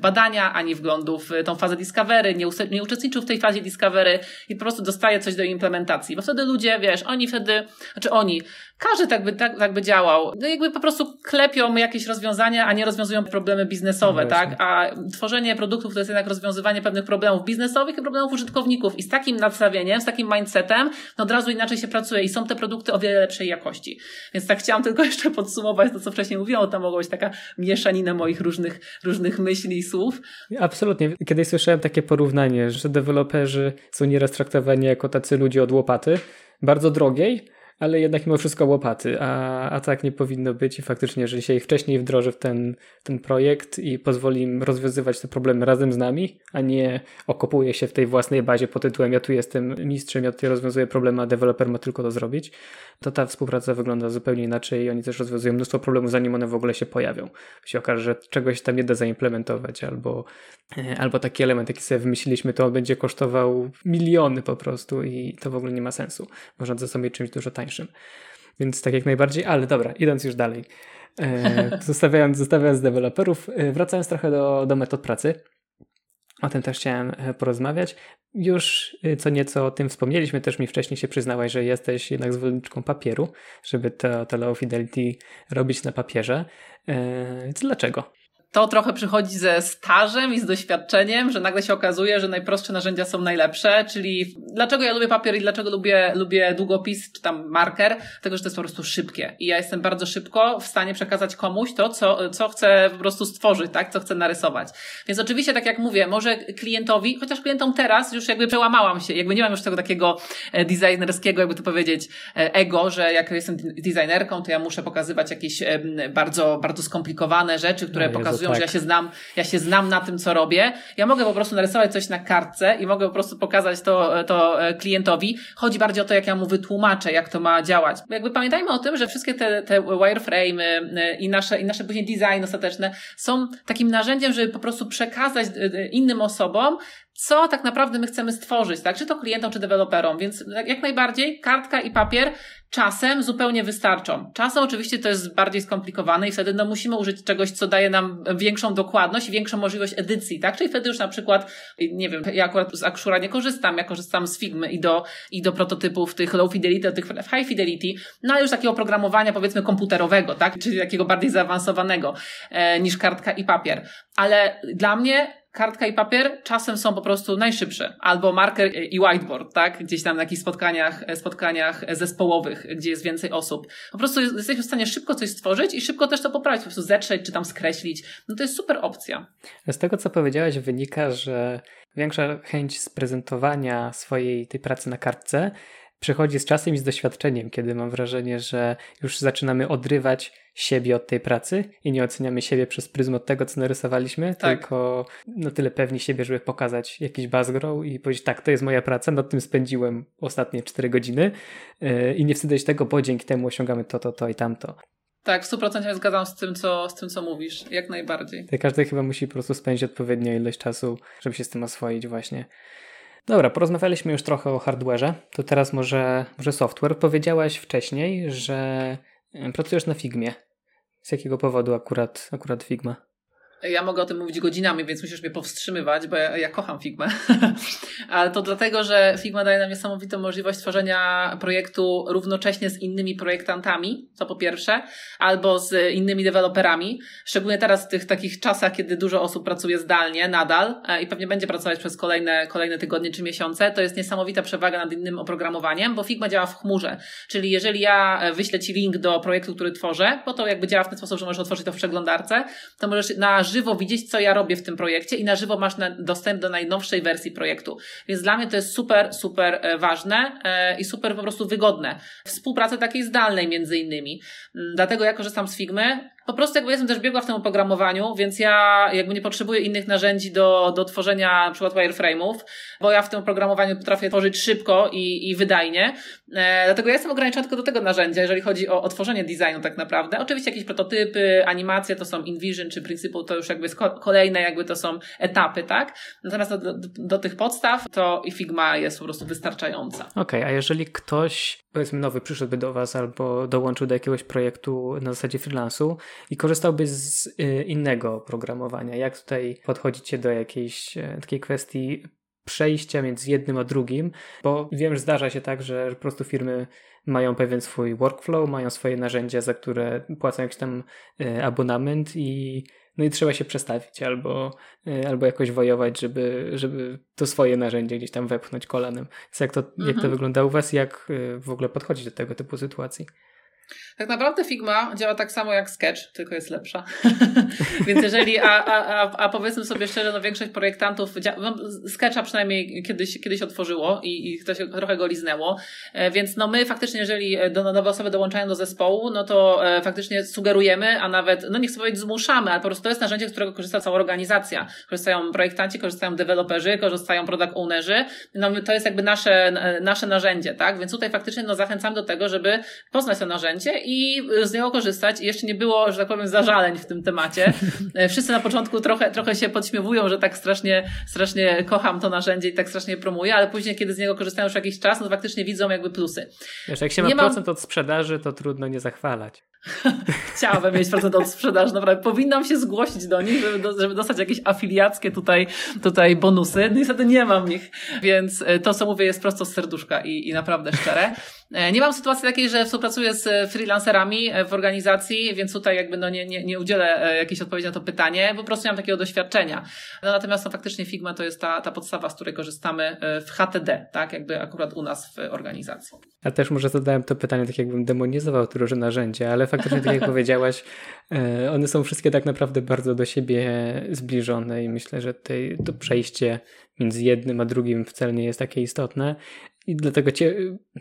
badania, ani wglądu w tą fazę Discovery, nie, nie uczestniczył w tej fazie Discovery i po prostu dostaje coś do implementacji. Bo wtedy ludzie, wiesz, oni wtedy, znaczy oni, każdy tak by, tak, tak by działał. No jakby po prostu klepią jakieś rozwiązania, a nie rozwiązują problemy biznesowe, no tak? A tworzenie produktów to jest jednak rozwiązywanie pewnych problemów biznesowych i problemów użytkowników. I z takim nadstawieniem, z takim mindsetem, no od razu inaczej się pracuje i są te produkty o wiele lepszej jakości. Więc tak chciałam tylko jeszcze podsumować to, co wcześniej mówiłam, to mogła być taka mieszanina moich różnych, różnych myśli i słów. Absolutnie. Kiedyś słyszałem takie porównanie, że deweloperzy są nieraz traktowani jako tacy ludzie od łopaty, bardzo drogiej, ale jednak mimo wszystko łopaty, a, a tak nie powinno być i faktycznie, jeżeli się ich wcześniej wdroży w ten, ten projekt i pozwoli im rozwiązywać te problemy razem z nami, a nie okopuje się w tej własnej bazie pod tytułem ja tu jestem mistrzem, ja tutaj rozwiązuję problemy, a deweloper ma tylko to zrobić, to ta współpraca wygląda zupełnie inaczej i oni też rozwiązują mnóstwo problemów, zanim one w ogóle się pojawią. Się okaże, że czegoś tam nie da zaimplementować, albo, e, albo taki element, jaki sobie wymyśliliśmy, to będzie kosztował miliony po prostu i to w ogóle nie ma sensu. Można zastąpić czymś dużo tańszym. Więc tak jak najbardziej, ale dobra, idąc już dalej. E, zostawiając, zostawiając deweloperów, e, wracając trochę do, do metod pracy. O tym też chciałem e, porozmawiać. Już co nieco o tym wspomnieliśmy, też mi wcześniej się przyznałaś, że jesteś jednak zwolenniczką papieru, żeby to, to Low Fidelity robić na papierze. Eee, dlaczego? To trochę przychodzi ze stażem i z doświadczeniem, że nagle się okazuje, że najprostsze narzędzia są najlepsze, czyli dlaczego ja lubię papier i dlaczego lubię, lubię długopis czy tam marker? Tego, że to jest po prostu szybkie i ja jestem bardzo szybko w stanie przekazać komuś to, co, co chcę po prostu stworzyć, tak? Co chcę narysować. Więc oczywiście, tak jak mówię, może klientowi, chociaż klientom teraz już jakby przełamałam się, jakby nie mam już tego takiego e, designerskiego, jakby to powiedzieć, e, ego, że jak jestem designerką, to ja muszę pokazywać jakieś bardzo, bardzo skomplikowane rzeczy, które no, pokazują pokazują, tak. że ja się znam, ja się znam na tym, co robię. Ja mogę po prostu narysować coś na kartce i mogę po prostu pokazać to, to e, klientowi. Chodzi bardziej o to, jak ja mu wytłumaczę, jak to ma działać. Jakby pamiętajmy o tym, że wszystkie te, te wireframe'y e, i nasze, i nasze później design ostateczne są takim narzędziem, żeby po prostu przekazać e, innym osobom co tak naprawdę my chcemy stworzyć, tak? Czy to klientom, czy deweloperom. Więc jak najbardziej kartka i papier czasem zupełnie wystarczą. Czasem oczywiście to jest bardziej skomplikowane i wtedy no, musimy użyć czegoś, co daje nam większą dokładność i większą możliwość edycji, tak? Czyli wtedy już na przykład, nie wiem, ja akurat z Akshura nie korzystam, ja korzystam z Figmy i do, i do prototypów tych low fidelity, tych high fidelity, no ale już takiego oprogramowania powiedzmy komputerowego, tak? Czyli takiego bardziej zaawansowanego e, niż kartka i papier. Ale dla mnie kartka i papier czasem są po prostu najszybsze. Albo marker i whiteboard, tak? Gdzieś tam na jakichś spotkaniach, spotkaniach zespołowych, gdzie jest więcej osób. Po prostu jesteśmy w stanie szybko coś stworzyć i szybko też to poprawić, po prostu zetrzeć czy tam skreślić. No to jest super opcja. Z tego, co powiedziałeś, wynika, że większa chęć sprezentowania swojej tej pracy na kartce przychodzi z czasem i z doświadczeniem, kiedy mam wrażenie, że już zaczynamy odrywać siebie od tej pracy i nie oceniamy siebie przez pryzmat tego, co narysowaliśmy, tak. tylko na tyle pewni siebie, żeby pokazać jakiś background i powiedzieć, tak, to jest moja praca, nad tym spędziłem ostatnie 4 godziny yy, i nie wstydzę tego, bo dzięki temu osiągamy to, to, to i tamto. Tak, w 100% zgadzam z tym, co, z tym, co mówisz, jak najbardziej. Każdy chyba musi po prostu spędzić odpowiednią ilość czasu, żeby się z tym oswoić właśnie. Dobra, porozmawialiśmy już trochę o hardware'ze, to teraz może, może software. Powiedziałaś wcześniej, że pracujesz na Figmie. Z jakiego powodu akurat, akurat Figma? Ja mogę o tym mówić godzinami, więc musisz mnie powstrzymywać, bo ja, ja kocham Figma. Ale to dlatego, że Figma daje nam niesamowitą możliwość tworzenia projektu równocześnie z innymi projektantami, co po pierwsze, albo z innymi deweloperami. Szczególnie teraz w tych takich czasach, kiedy dużo osób pracuje zdalnie nadal e, i pewnie będzie pracować przez kolejne, kolejne tygodnie czy miesiące, to jest niesamowita przewaga nad innym oprogramowaniem, bo Figma działa w chmurze. Czyli jeżeli ja e, wyślę Ci link do projektu, który tworzę, bo to jakby działa w ten sposób, że możesz otworzyć to w przeglądarce, to możesz na żywo widzieć, co ja robię w tym projekcie i na żywo masz dostęp do najnowszej wersji projektu. Więc dla mnie to jest super, super e, ważne e, i super po prostu wygodne. Współpracy takiej zdalnej między innymi. Mm, dlatego ja korzystam z Figmy po prostu jakby jestem też biegła w tym oprogramowaniu, więc ja jakby nie potrzebuję innych narzędzi do, do tworzenia na przykład wireframe'ów, bo ja w tym oprogramowaniu potrafię tworzyć szybko i, i wydajnie. E, dlatego ja jestem ograniczona tylko do tego narzędzia, jeżeli chodzi o, o tworzenie designu tak naprawdę. Oczywiście jakieś prototypy, animacje to są InVision czy Principle, to już jakby jest kolejne jakby to są etapy, tak? Natomiast do, do, do tych podstaw to i Figma jest po prostu wystarczająca. Okej, okay, a jeżeli ktoś powiedzmy nowy przyszedłby do Was albo dołączył do jakiegoś projektu na zasadzie freelansu, i korzystałby z y, innego programowania. Jak tutaj podchodzicie do jakiejś e, takiej kwestii przejścia między jednym a drugim, bo wiem, że zdarza się tak, że po prostu firmy mają pewien swój workflow, mają swoje narzędzia, za które płacą jakiś tam e, abonament i no i trzeba się przestawić albo, e, albo jakoś wojować, żeby, żeby to swoje narzędzie gdzieś tam wepchnąć kolanem. Więc jak to, mhm. jak to mhm. wygląda u Was? Jak w ogóle podchodzić do tego typu sytuacji? Tak naprawdę Figma działa tak samo jak Sketch, tylko jest lepsza. Więc jeżeli, a, a, a, powiedzmy sobie szczerze, no większość projektantów, no Sketcha przynajmniej kiedyś, kiedyś otworzyło i, i ktoś trochę go liznęło, e, więc no my faktycznie, jeżeli do, nowe osoby dołączają do zespołu, no to e, faktycznie sugerujemy, a nawet, no nie chcę powiedzieć zmuszamy, ale po prostu to jest narzędzie, z którego korzysta cała organizacja. Korzystają projektanci, korzystają deweloperzy, korzystają product ownerzy, no to jest jakby nasze, nasze narzędzie, tak? Więc tutaj faktycznie no zachęcam do tego, żeby poznać to narzędzie i z niego korzystać. I jeszcze nie było, że tak powiem, zażaleń w tym temacie. Wszyscy na początku trochę, trochę się podśmiewują, że tak strasznie, strasznie kocham to narzędzie i tak strasznie promuję, ale później, kiedy z niego korzystają już jakiś czas, no to faktycznie widzą jakby plusy. Wiesz, jak się ma nie procent mam... od sprzedaży, to trudno nie zachwalać. Chciałabym mieć procent od sprzedaży, naprawdę. Powinnam się zgłosić do nich, żeby, żeby dostać jakieś afiliackie tutaj, tutaj bonusy. Niestety nie mam ich, więc e, to, co mówię, jest prosto z serduszka i, i naprawdę szczere. E, nie mam sytuacji takiej, że współpracuję z freelancerami e, w organizacji, więc tutaj jakby no nie, nie, nie udzielę jakiejś odpowiedzi na to pytanie, po prostu nie mam takiego doświadczenia. No, natomiast no, faktycznie Figma to jest ta, ta podstawa, z której korzystamy w HTD, tak, jakby akurat u nas w organizacji. Ja też może zadałem to pytanie tak jakbym demonizował to różne narzędzia, ale faktycznie tak jak powiedziałaś, e, one są wszystkie tak naprawdę bardzo do siebie zbliżone i myślę, że to przejście między jednym a drugim wcale nie jest takie istotne. I dlatego cie,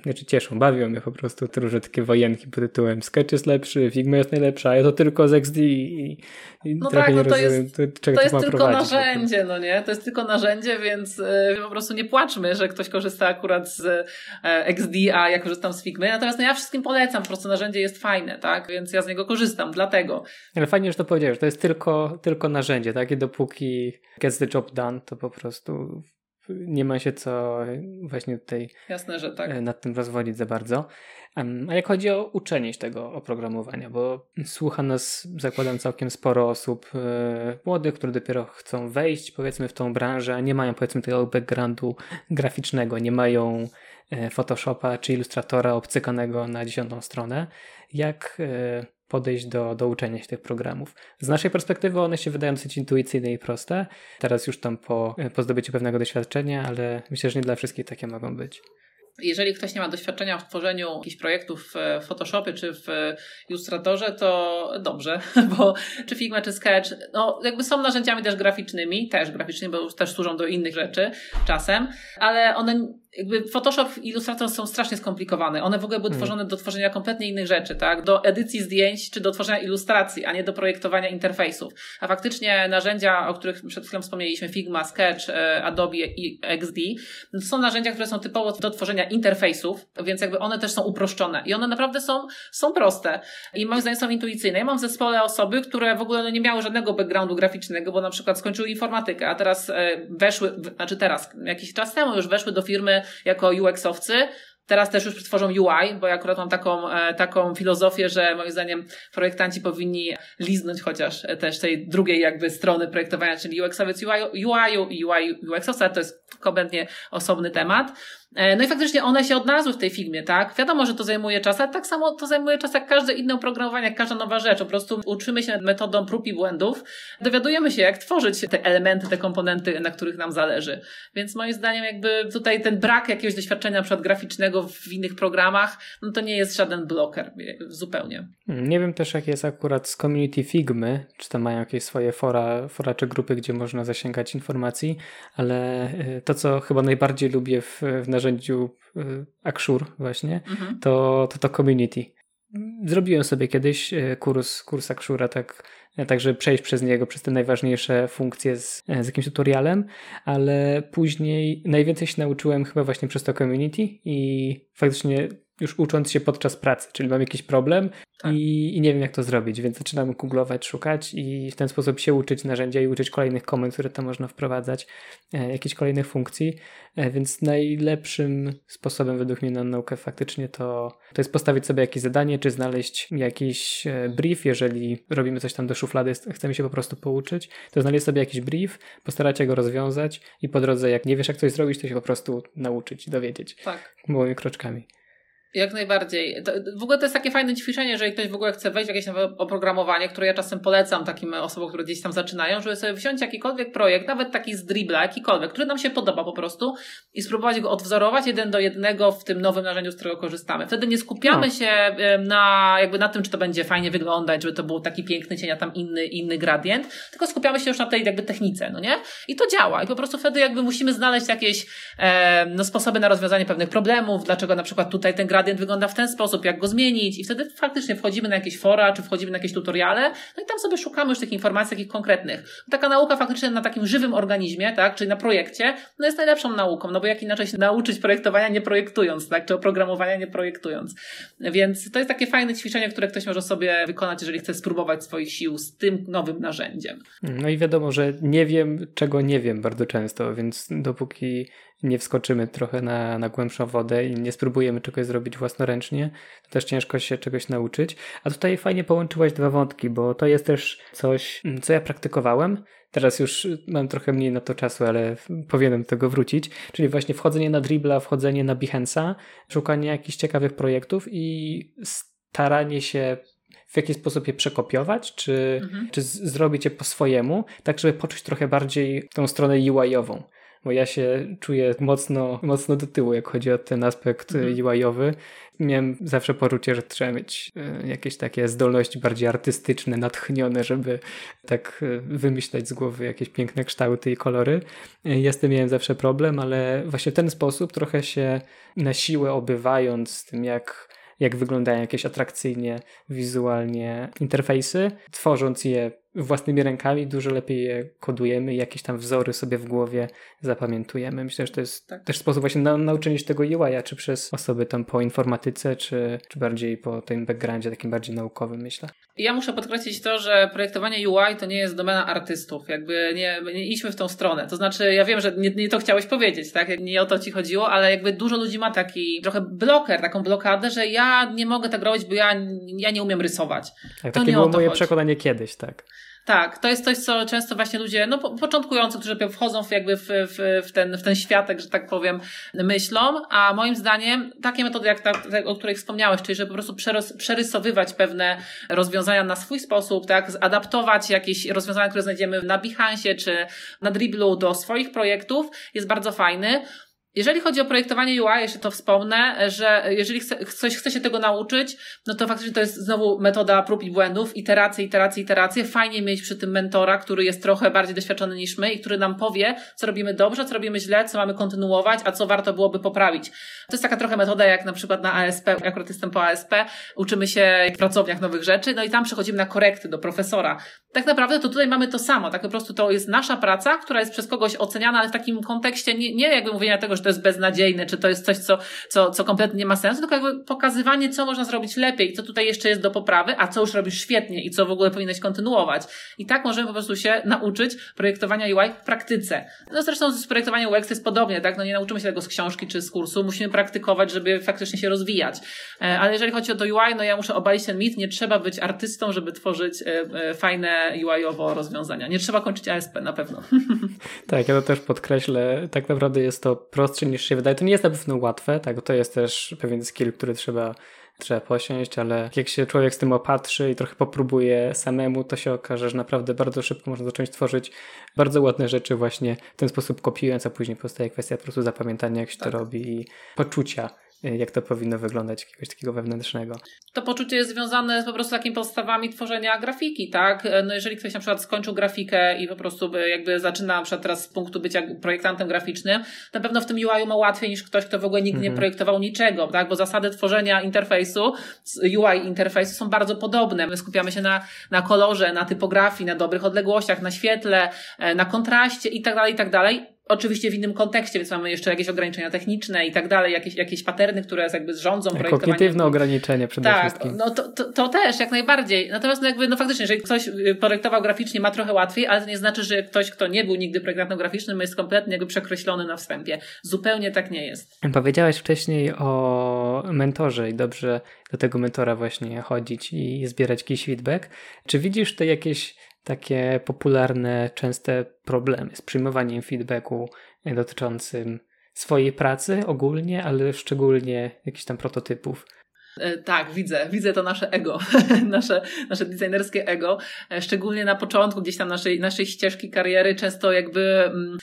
znaczy cieszą, bawią mnie po prostu te różne takie wojenki pod tytułem Sketch jest lepszy, Figma jest najlepsza, a ja to tylko z XD i, i no trochę tak, no nie to rozumiem, jest, to, czego to jest tylko narzędzie, no nie? To jest tylko narzędzie, więc y, po prostu nie płaczmy, że ktoś korzysta akurat z y, XD, a ja korzystam z Figmy. Natomiast no ja wszystkim polecam, po prostu narzędzie jest fajne, tak? Więc ja z niego korzystam, dlatego. Ale fajnie, że to powiedziałeś, to jest tylko, tylko narzędzie, tak? I dopóki gets the job done, to po prostu nie ma się co właśnie tutaj Jasne, że tak. E, nad tym rozwodzić za bardzo. A jak chodzi o uczenie się tego oprogramowania, bo słucha nas, zakładam, całkiem sporo osób e, młodych, które dopiero chcą wejść, powiedzmy, w tą branżę, a nie mają, powiedzmy, tego backgroundu graficznego, nie mają e, Photoshopa czy Illustratora obcykanego na dziesiątą stronę. Jak podejść do, do uczenia się tych programów. Z naszej perspektywy one się wydają dosyć intuicyjne i proste. Teraz już tam po, po zdobyciu pewnego doświadczenia, ale myślę, że nie dla wszystkich takie mogą być. Jeżeli ktoś nie ma doświadczenia w tworzeniu jakichś projektów w Photoshopie czy w Illustratorze, to dobrze, bo czy Figma, czy Sketch, no jakby są narzędziami też graficznymi, też graficznymi, bo też służą do innych rzeczy czasem, ale one jakby Photoshop i Illustrator są strasznie skomplikowane. One w ogóle były hmm. tworzone do tworzenia kompletnie innych rzeczy, tak? Do edycji zdjęć czy do tworzenia ilustracji, a nie do projektowania interfejsów. A faktycznie narzędzia, o których przed chwilą wspomnieliśmy, Figma, Sketch, e, Adobe i XD, to są narzędzia, które są typowo do tworzenia interfejsów, więc jakby one też są uproszczone i one naprawdę są, są proste i moim zdaniem są intuicyjne. Ja mam w zespole osoby, które w ogóle nie miały żadnego backgroundu graficznego, bo na przykład skończyły informatykę, a teraz e, weszły, znaczy teraz, jakiś czas temu już weszły do firmy jako UX-owcy, Teraz też już tworzą UI, bo ja akurat mam taką, e, taką filozofię, że moim zdaniem projektanci powinni liznąć chociaż też tej drugiej jakby strony projektowania, czyli UX-owiec UI, UI UI UX-owca, to jest kompletnie osobny temat. E, no i faktycznie one się odnalazły w tej filmie, tak? Wiadomo, że to zajmuje czas, ale tak samo to zajmuje czas jak każde inne oprogramowanie, jak każda nowa rzecz. Po prostu uczymy się metodą prób i błędów, dowiadujemy się, jak tworzyć te elementy, te komponenty, na których nam zależy. Więc moim zdaniem jakby tutaj ten brak jakiegoś doświadczenia na przykład graficznego w innych programach, no to nie jest żaden bloker zupełnie. Nie wiem też, jak jest akurat z community Figmy, czy tam mają jakieś swoje fora, fora czy grupy, gdzie można zasięgać informacji, ale e, to, co chyba najbardziej lubię w, w narzędziu y, Akszur właśnie, mhm. to, to to community. Zrobiłem sobie kiedyś y, kurs, kurs Akshura, tak, tak, żeby przejść przez niego, przez te najważniejsze funkcje z, z jakimś tutorialem, ale później najwięcej się nauczyłem chyba właśnie przez to community i faktycznie już ucząc się podczas pracy, czyli mam jakiś problem tak. i, i, nie wiem jak to zrobić, więc zaczynam googlować, szukać i w ten sposób się uczyć narzędzia i uczyć kolejnych komend, które tam można wprowadzać, e, jakichś kolejnych funkcji, e, więc najlepszym sposobem według mnie na naukę faktycznie to, to jest postawić sobie jakieś zadanie, czy znaleźć jakiś e, brief, jeżeli robimy coś tam do szuflady, chcemy się po prostu pouczyć, to znaleźć sobie jakiś brief, postarać się go rozwiązać i po drodze jak nie wiesz jak coś zrobić, to się po prostu nauczyć, dowiedzieć. Tak. Małymi kroczkami. Jak najbardziej. To, w ogóle to jest takie fajne ćwiczenie, jeżeli ktoś w ogóle chce wejść w jakieś nowe oprogramowanie, które ja czasem polecam takim osobom, które gdzieś tam zaczynają, żeby sobie wziąć jakikolwiek projekt, nawet taki z dribla, jakikolwiek, który nam się podoba po prostu i spróbować go odwzorować jeden do jednego w tym nowym narzędziu, z którego korzystamy. Wtedy nie skupiamy no. się na, jakby na tym, czy to będzie fajnie wyglądać, żeby to był taki piękny cień, a tam inny, inny gradient, tylko skupiamy się już na tej jakby technice, no nie? I to działa. I po prostu wtedy jakby musimy znaleźć jakieś e, no, sposoby na rozwiązanie pewnych problemów, dlaczego na przykład tutaj ten gradient wygląda w ten sposób, jak go zmienić i wtedy faktycznie wchodzimy na jakieś fora, czy wchodzimy na jakieś tutoriale, no i tam sobie szukamy już tych informacji takich konkretnych. Taka nauka faktycznie na takim żywym organizmie, tak, czyli na projekcie, no jest najlepszą nauką, no bo jak inaczej się nauczyć projektowania nie projektując, tak, czy oprogramowania nie projektując. Więc to jest takie fajne ćwiczenie, które ktoś może sobie wykonać, jeżeli chce spróbować swoich sił z tym nowym narzędziem. No i wiadomo, że nie wiem, czego nie wiem bardzo często, więc dopóki nie wskoczymy trochę na, na głębszą wodę i nie spróbujemy czegoś zrobić własnoręcznie, to też ciężko się czegoś nauczyć. A tutaj fajnie połączyłaś dwa wątki, bo to jest też coś, mm, co ja praktykowałem. Teraz już mam trochę mniej na to czasu, ale powinienem tego wrócić. Czyli właśnie wchodzenie na Dribbla, wchodzenie na Behance'a, szukanie jakichś ciekawych projektów i staranie się w jakiś sposób je przekopiować, czy, mhm. czy zrobić je po swojemu, tak żeby poczuć trochę bardziej tą stronę UI-ową bo ja się czuję mocno, mocno do tyłu, jak chodzi o ten aspekt mhm. UI-owy. Miałem zawsze poczucie, że trzeba mieć e, jakieś takie zdolności bardziej artystyczne, natchnione, żeby tak e, wymyślać z głowy jakieś piękne kształty i kolory. Ja z tym miałem zawsze problem, ale właśnie w ten sposób trochę się na siłę obywając z tym, jak jak wyglądają jakieś atrakcyjnie, wizualnie interfejsy, tworząc je własnymi rękami dużo lepiej je kodujemy jakieś tam wzory sobie w głowie zapamiętujemy. Myślę, że to jest tak. też sposób właśnie na, nauczenia się tego UI-a, czy przez osoby tam po informatyce, czy, czy bardziej po tym backgroundzie takim bardziej naukowym, myślę. Ja muszę podkreślić to, że projektowanie UI to nie jest domena artystów. Jakby nie, nie idźmy w tą stronę. To znaczy, ja wiem, że nie, nie to chciałeś powiedzieć, tak? Nie o to ci chodziło, ale jakby dużo ludzi ma taki trochę bloker, taką blokadę, że ja nie mogę tak robić, bo ja, ja nie umiem rysować. Tak, to takie było moje chodzi. przekonanie kiedyś, tak. Tak, to jest coś, co często właśnie ludzie, no początkujący, którzy wchodzą w jakby w, w, w, ten, w ten światek, że tak powiem, myślą, a moim zdaniem takie metody, jak ta, o której wspomniałeś, czyli żeby po prostu przerysowywać pewne rozwiązania na swój sposób, tak, zadaptować jakieś rozwiązania, które znajdziemy na Behance czy na Dribblu do swoich projektów, jest bardzo fajny. Jeżeli chodzi o projektowanie UI, jeszcze to wspomnę, że jeżeli chce, ktoś chce się tego nauczyć, no to faktycznie to jest znowu metoda prób i błędów, iteracje, iteracje, iteracje. Fajnie mieć przy tym mentora, który jest trochę bardziej doświadczony niż my i który nam powie, co robimy dobrze, co robimy źle, co mamy kontynuować, a co warto byłoby poprawić. To jest taka trochę metoda jak na przykład na ASP, akurat jestem po ASP, uczymy się w pracowniach nowych rzeczy, no i tam przechodzimy na korekty do profesora. Tak naprawdę to tutaj mamy to samo, tak po prostu to jest nasza praca, która jest przez kogoś oceniana, ale w takim kontekście nie, nie jakby mówienia tego, że to jest beznadziejne, czy to jest coś, co, co, co kompletnie nie ma sensu, tylko jakby pokazywanie, co można zrobić lepiej, co tutaj jeszcze jest do poprawy, a co już robisz świetnie i co w ogóle powinieneś kontynuować. I tak możemy po prostu się nauczyć projektowania UI w praktyce. No zresztą z projektowaniem UX jest podobnie, tak? No nie nauczymy się tego z książki czy z kursu, musimy praktykować, żeby faktycznie się rozwijać. E, ale jeżeli chodzi o to UI, no ja muszę obalić ten mit, nie trzeba być artystą, żeby tworzyć e, e, fajne UI-owo rozwiązania. Nie trzeba kończyć ASP na pewno. Tak, ja to też podkreślę. Tak naprawdę jest to prostsze niż się wydaje. To nie jest na pewno łatwe, tak, to jest też pewien skill, który trzeba trzeba posiąść, ale jak się człowiek z tym opatrzy i trochę popróbuje samemu, to się okaże, że naprawdę bardzo szybko można zacząć tworzyć bardzo ładne rzeczy właśnie w ten sposób kopiując, a później powstaje kwestia po prostu zapamiętania, jak się tak. to robi i poczucia jak to powinno wyglądać, jakiegoś takiego wewnętrznego. To poczucie jest związane z po prostu takimi podstawami tworzenia grafiki, tak? No jeżeli ktoś na przykład skończył grafikę i po prostu jakby zaczyna na przykład teraz z punktu bycia projektantem graficznym, na pewno w tym UI ma łatwiej niż ktoś, kto w ogóle nigdy mhm. nie projektował niczego, tak? Bo zasady tworzenia interfejsu, UI interfejsu są bardzo podobne. My skupiamy się na, na kolorze, na typografii, na dobrych odległościach, na świetle, e, na kontraście i tak dalej, i tak dalej Oczywiście w innym kontekście, więc mamy jeszcze jakieś ograniczenia techniczne i tak dalej, jakieś, jakieś paterny, które jakby rządzą projektowaniem. Kognitywne ograniczenie przede tak, wszystkim. no to, to, to, też, jak najbardziej. Natomiast no jakby, no faktycznie, jeżeli ktoś y, projektował graficznie, ma trochę łatwiej, ale to nie znaczy, że ktoś, kto nie był nigdy projektantem graficznym, jest kompletnie jakby przekreślony na wstępie. Zupełnie tak nie jest. Powiedziałeś wcześniej o mentorze i dobrze do tego mentora właśnie chodzić i zbierać jakiś feedback. Czy widzisz te jakieś takie popularne, częste problemy z przyjmowaniem feedbacku dotyczącym swojej pracy ogólnie, ale szczególnie jakichś tam prototypów. E, tak, widzę, widzę to nasze ego, nasze, nasze designerskie ego, e, szczególnie na początku gdzieś tam naszej, naszej ścieżki kariery, często jakby. Mm,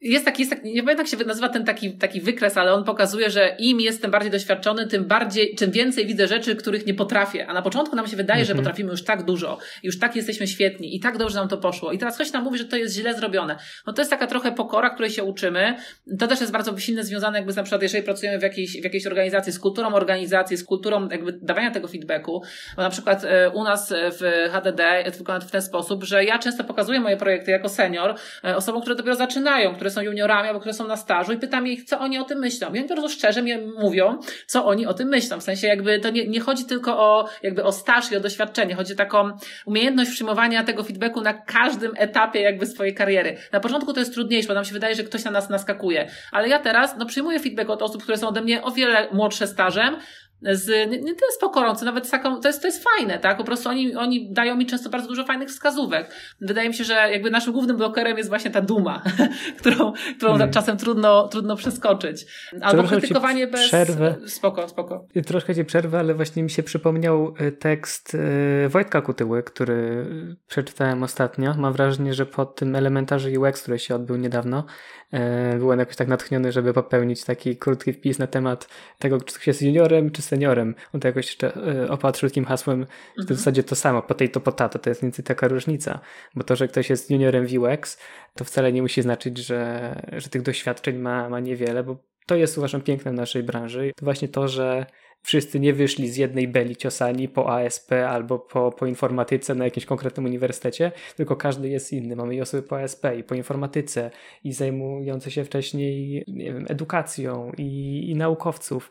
jest taki, jest taki, nie pamiętam jak się nazywa ten taki, taki wykres, ale on pokazuje, że im jestem bardziej doświadczony, tym bardziej, czym więcej widzę rzeczy, których nie potrafię. A na początku nam się wydaje, że mhm. potrafimy już tak dużo, już tak jesteśmy świetni i tak dobrze nam to poszło. I teraz ktoś nam mówi, że to jest źle zrobione. No to jest taka trochę pokora, której się uczymy. To też jest bardzo silnie związane jakby na przykład, jeżeli pracujemy w jakiejś, w jakiejś organizacji, z kulturą organizacji, z kulturą jakby dawania tego feedbacku. Bo na przykład e, u nas w HDD jest wykonane w ten sposób, że ja często pokazuję moje projekty jako senior e, osobom, które dopiero zaczynają, które są juniorami albo które są na stażu i pytam ich, co oni o tym myślą. I oni bardzo szczerze mi mówią, co oni o tym myślą. W sensie jakby to nie, nie chodzi tylko o, jakby o staż i o doświadczenie. Chodzi o taką umiejętność przyjmowania tego feedbacku na każdym etapie jakby swojej kariery. Na początku to jest trudniejsze, bo nam się wydaje, że ktoś na nas naskakuje. Ale ja teraz, no przyjmuję feedback od osób, które są ode mnie o wiele młodsze stażem, z, nie, to jest pokorą, co nawet taką, to jest, to jest fajne, tak? Po prostu oni, oni dają mi często bardzo dużo fajnych wskazówek. Wydaje mi się, że jakby naszym głównym blokerem jest właśnie ta duma, którą, którą hmm. czasem trudno, trudno przeskoczyć. Albo Trochę krytykowanie bez... Przerwę. Spoko, spoko. Troszkę ci przerwę, ale właśnie mi się przypomniał e, tekst e, Wojtka Kutyły, który przeczytałem ostatnio. Mam wrażenie, że po tym elementarze UX, który się odbył niedawno, E, byłem jakoś tak natchniony, żeby popełnić taki krótki wpis na temat tego, czy ktoś jest juniorem, czy seniorem. On to jakoś jeszcze e, opatrzył takim hasłem, że to w mhm. zasadzie to samo, po tej to jest mniej taka różnica. Bo to, że ktoś jest juniorem w UX, to wcale nie musi znaczyć, że, że tych doświadczeń ma, ma niewiele, bo to jest uważam piękne w naszej branży. To właśnie to, że wszyscy nie wyszli z jednej beli ciosani po ASP albo po, po informatyce na jakimś konkretnym uniwersytecie, tylko każdy jest inny. Mamy i osoby po ASP i po informatyce i zajmujące się wcześniej nie wiem, edukacją i, i naukowców.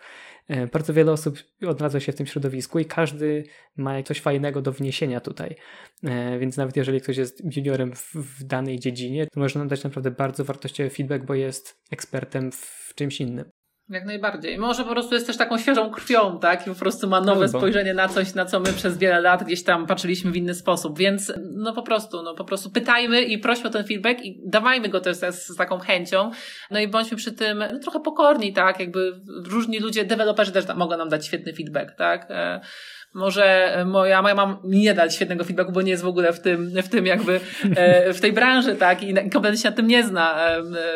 E, bardzo wiele osób odnalazło się w tym środowisku i każdy ma coś fajnego do wniesienia tutaj. E, więc nawet jeżeli ktoś jest juniorem w, w danej dziedzinie, to można dać naprawdę bardzo wartościowy feedback, bo jest ekspertem w czymś innym. Jak najbardziej. Może po prostu jest też taką świeżą krwią, tak? I po prostu ma nowe Albo. spojrzenie na coś, na co my przez wiele lat gdzieś tam patrzyliśmy w inny sposób. Więc no po prostu, no po prostu pytajmy i prośmy o ten feedback i dawajmy go też z, taką chęcią. No i bądźmy przy tym no, trochę pokorni, tak? Jakby różni ludzie, deweloperzy też mogą nam dać świetny feedback, tak? E, może moja, moja mam mi nie dać świetnego feedbacku, bo nie jest w ogóle w tym, w tym jakby, e, w tej branży, tak, i kompletnie się na tym nie zna,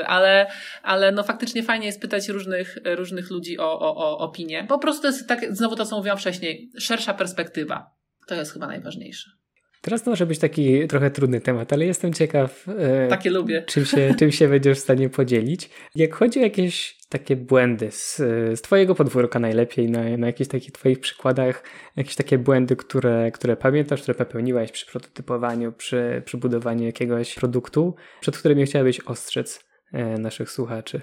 ale, ale no faktycznie fajnie jest pytać różnych, różnych ludzi o, o, o opinię. Po prostu jest tak, znowu to, co mówiłam wcześniej, szersza perspektywa. To jest chyba najważniejsze. Teraz to może być taki trochę trudny temat, ale jestem ciekaw. E, takie lubię. Czym się, czym się będziesz w stanie podzielić. Jak chodzi o jakieś takie błędy z, z Twojego podwórka najlepiej, na, na jakichś takich Twoich przykładach, jakieś takie błędy, które, które pamiętasz, które popełniłaś przy prototypowaniu, przy, przy budowaniu jakiegoś produktu, przed którymi chciałabyś ostrzec e, naszych słuchaczy?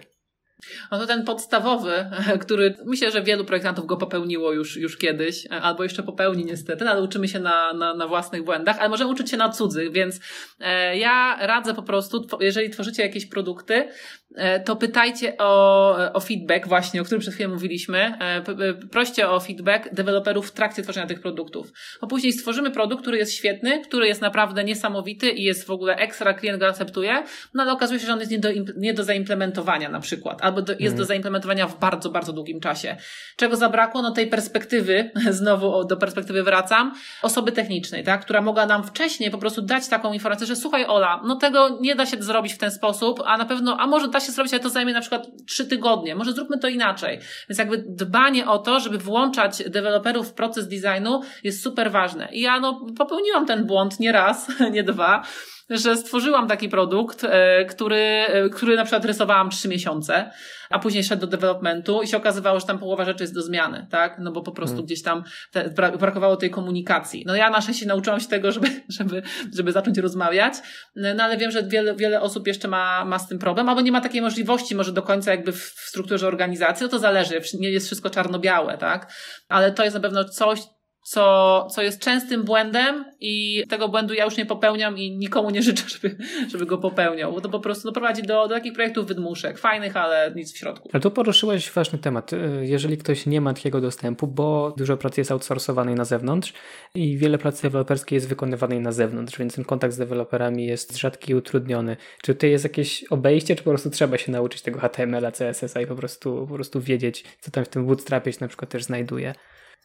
No to ten podstawowy, który myślę, że wielu projektantów go popełniło już, już kiedyś, albo jeszcze popełni niestety, ale uczymy się na, na, na własnych błędach, ale możemy uczyć się na cudzych, więc e, ja radzę po prostu, jeżeli tworzycie jakieś produkty, E, to pytajcie o, o feedback właśnie, o którym przed chwilą mówiliśmy. E, proście o feedback deweloperów w trakcie tworzenia tych produktów. Bo później stworzymy produkt, który jest świetny, który jest naprawdę niesamowity i jest w ogóle ekstra, klient go akceptuje, no ale okazuje się, że on jest nie do, nie do zaimplementowania na przykład, albo do, jest mm. do zaimplementowania w bardzo, bardzo długim czasie. Czego zabrakło? No tej perspektywy, znowu do perspektywy wracam, osoby technicznej, tak, która mogła nam wcześniej po prostu dać taką informację, że słuchaj Ola, no tego nie da się zrobić w ten sposób, a na pewno, a może da się zrobić, ale to zajmie na przykład trzy tygodnie. Może zróbmy to inaczej. Więc jakby dbanie o to, żeby włączać deweloperów w proces designu jest super ważne. I ja no popełniłam ten błąd nie raz, nie dwa że stworzyłam taki produkt, e, który, e, który na przykład rysowałam trzy miesiące, a później szedł do developmentu i się okazywało, że tam połowa rzeczy jest do zmiany, tak? No bo po prostu hmm. gdzieś tam te, brakowało tej komunikacji. No ja na szczęście nauczyłam się tego, żeby, żeby, żeby zacząć rozmawiać, no ale wiem, że wiele, wiele osób jeszcze ma, ma z tym problem, albo nie ma takiej możliwości może do końca jakby w, w strukturze organizacji, no to zależy, nie jest wszystko czarno-białe, tak? Ale to jest na pewno coś, co, co jest częstym błędem i tego błędu ja już nie popełniam i nikomu nie życzę, żeby, żeby go popełniał, bo to po prostu doprowadzi do, do takich projektów wydmuszek, fajnych, ale nic w środku. Ale tu poruszyłeś ważny temat. Jeżeli ktoś nie ma takiego dostępu, bo dużo pracy jest outsourcowanej na zewnątrz i wiele pracy deweloperskiej jest wykonywanej na zewnątrz, więc ten kontakt z deweloperami jest rzadki i utrudniony. Czy tutaj jest jakieś obejście, czy po prostu trzeba się nauczyć tego HTML-a, CSS-a i po prostu, po prostu wiedzieć, co tam w tym bootstrapie się na przykład też znajduje?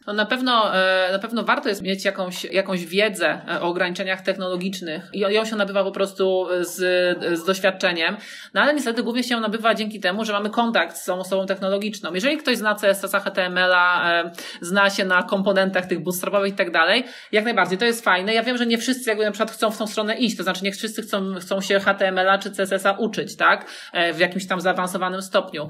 No na pewno, e, na pewno warto jest mieć jakąś, jakąś wiedzę e, o ograniczeniach technologicznych i ją się nabywa po prostu z, z doświadczeniem, no ale niestety głównie się nabywa dzięki temu, że mamy kontakt z tą osobą technologiczną. Jeżeli ktoś zna CSS-a, HTML-a, e, zna się na komponentach tych bootstrapowych i tak dalej, jak najbardziej, to jest fajne. Ja wiem, że nie wszyscy jakby na przykład chcą w tą stronę iść, to znaczy nie wszyscy chcą, chcą się HTML-a czy CSS-a uczyć, tak? W jakimś tam zaawansowanym stopniu.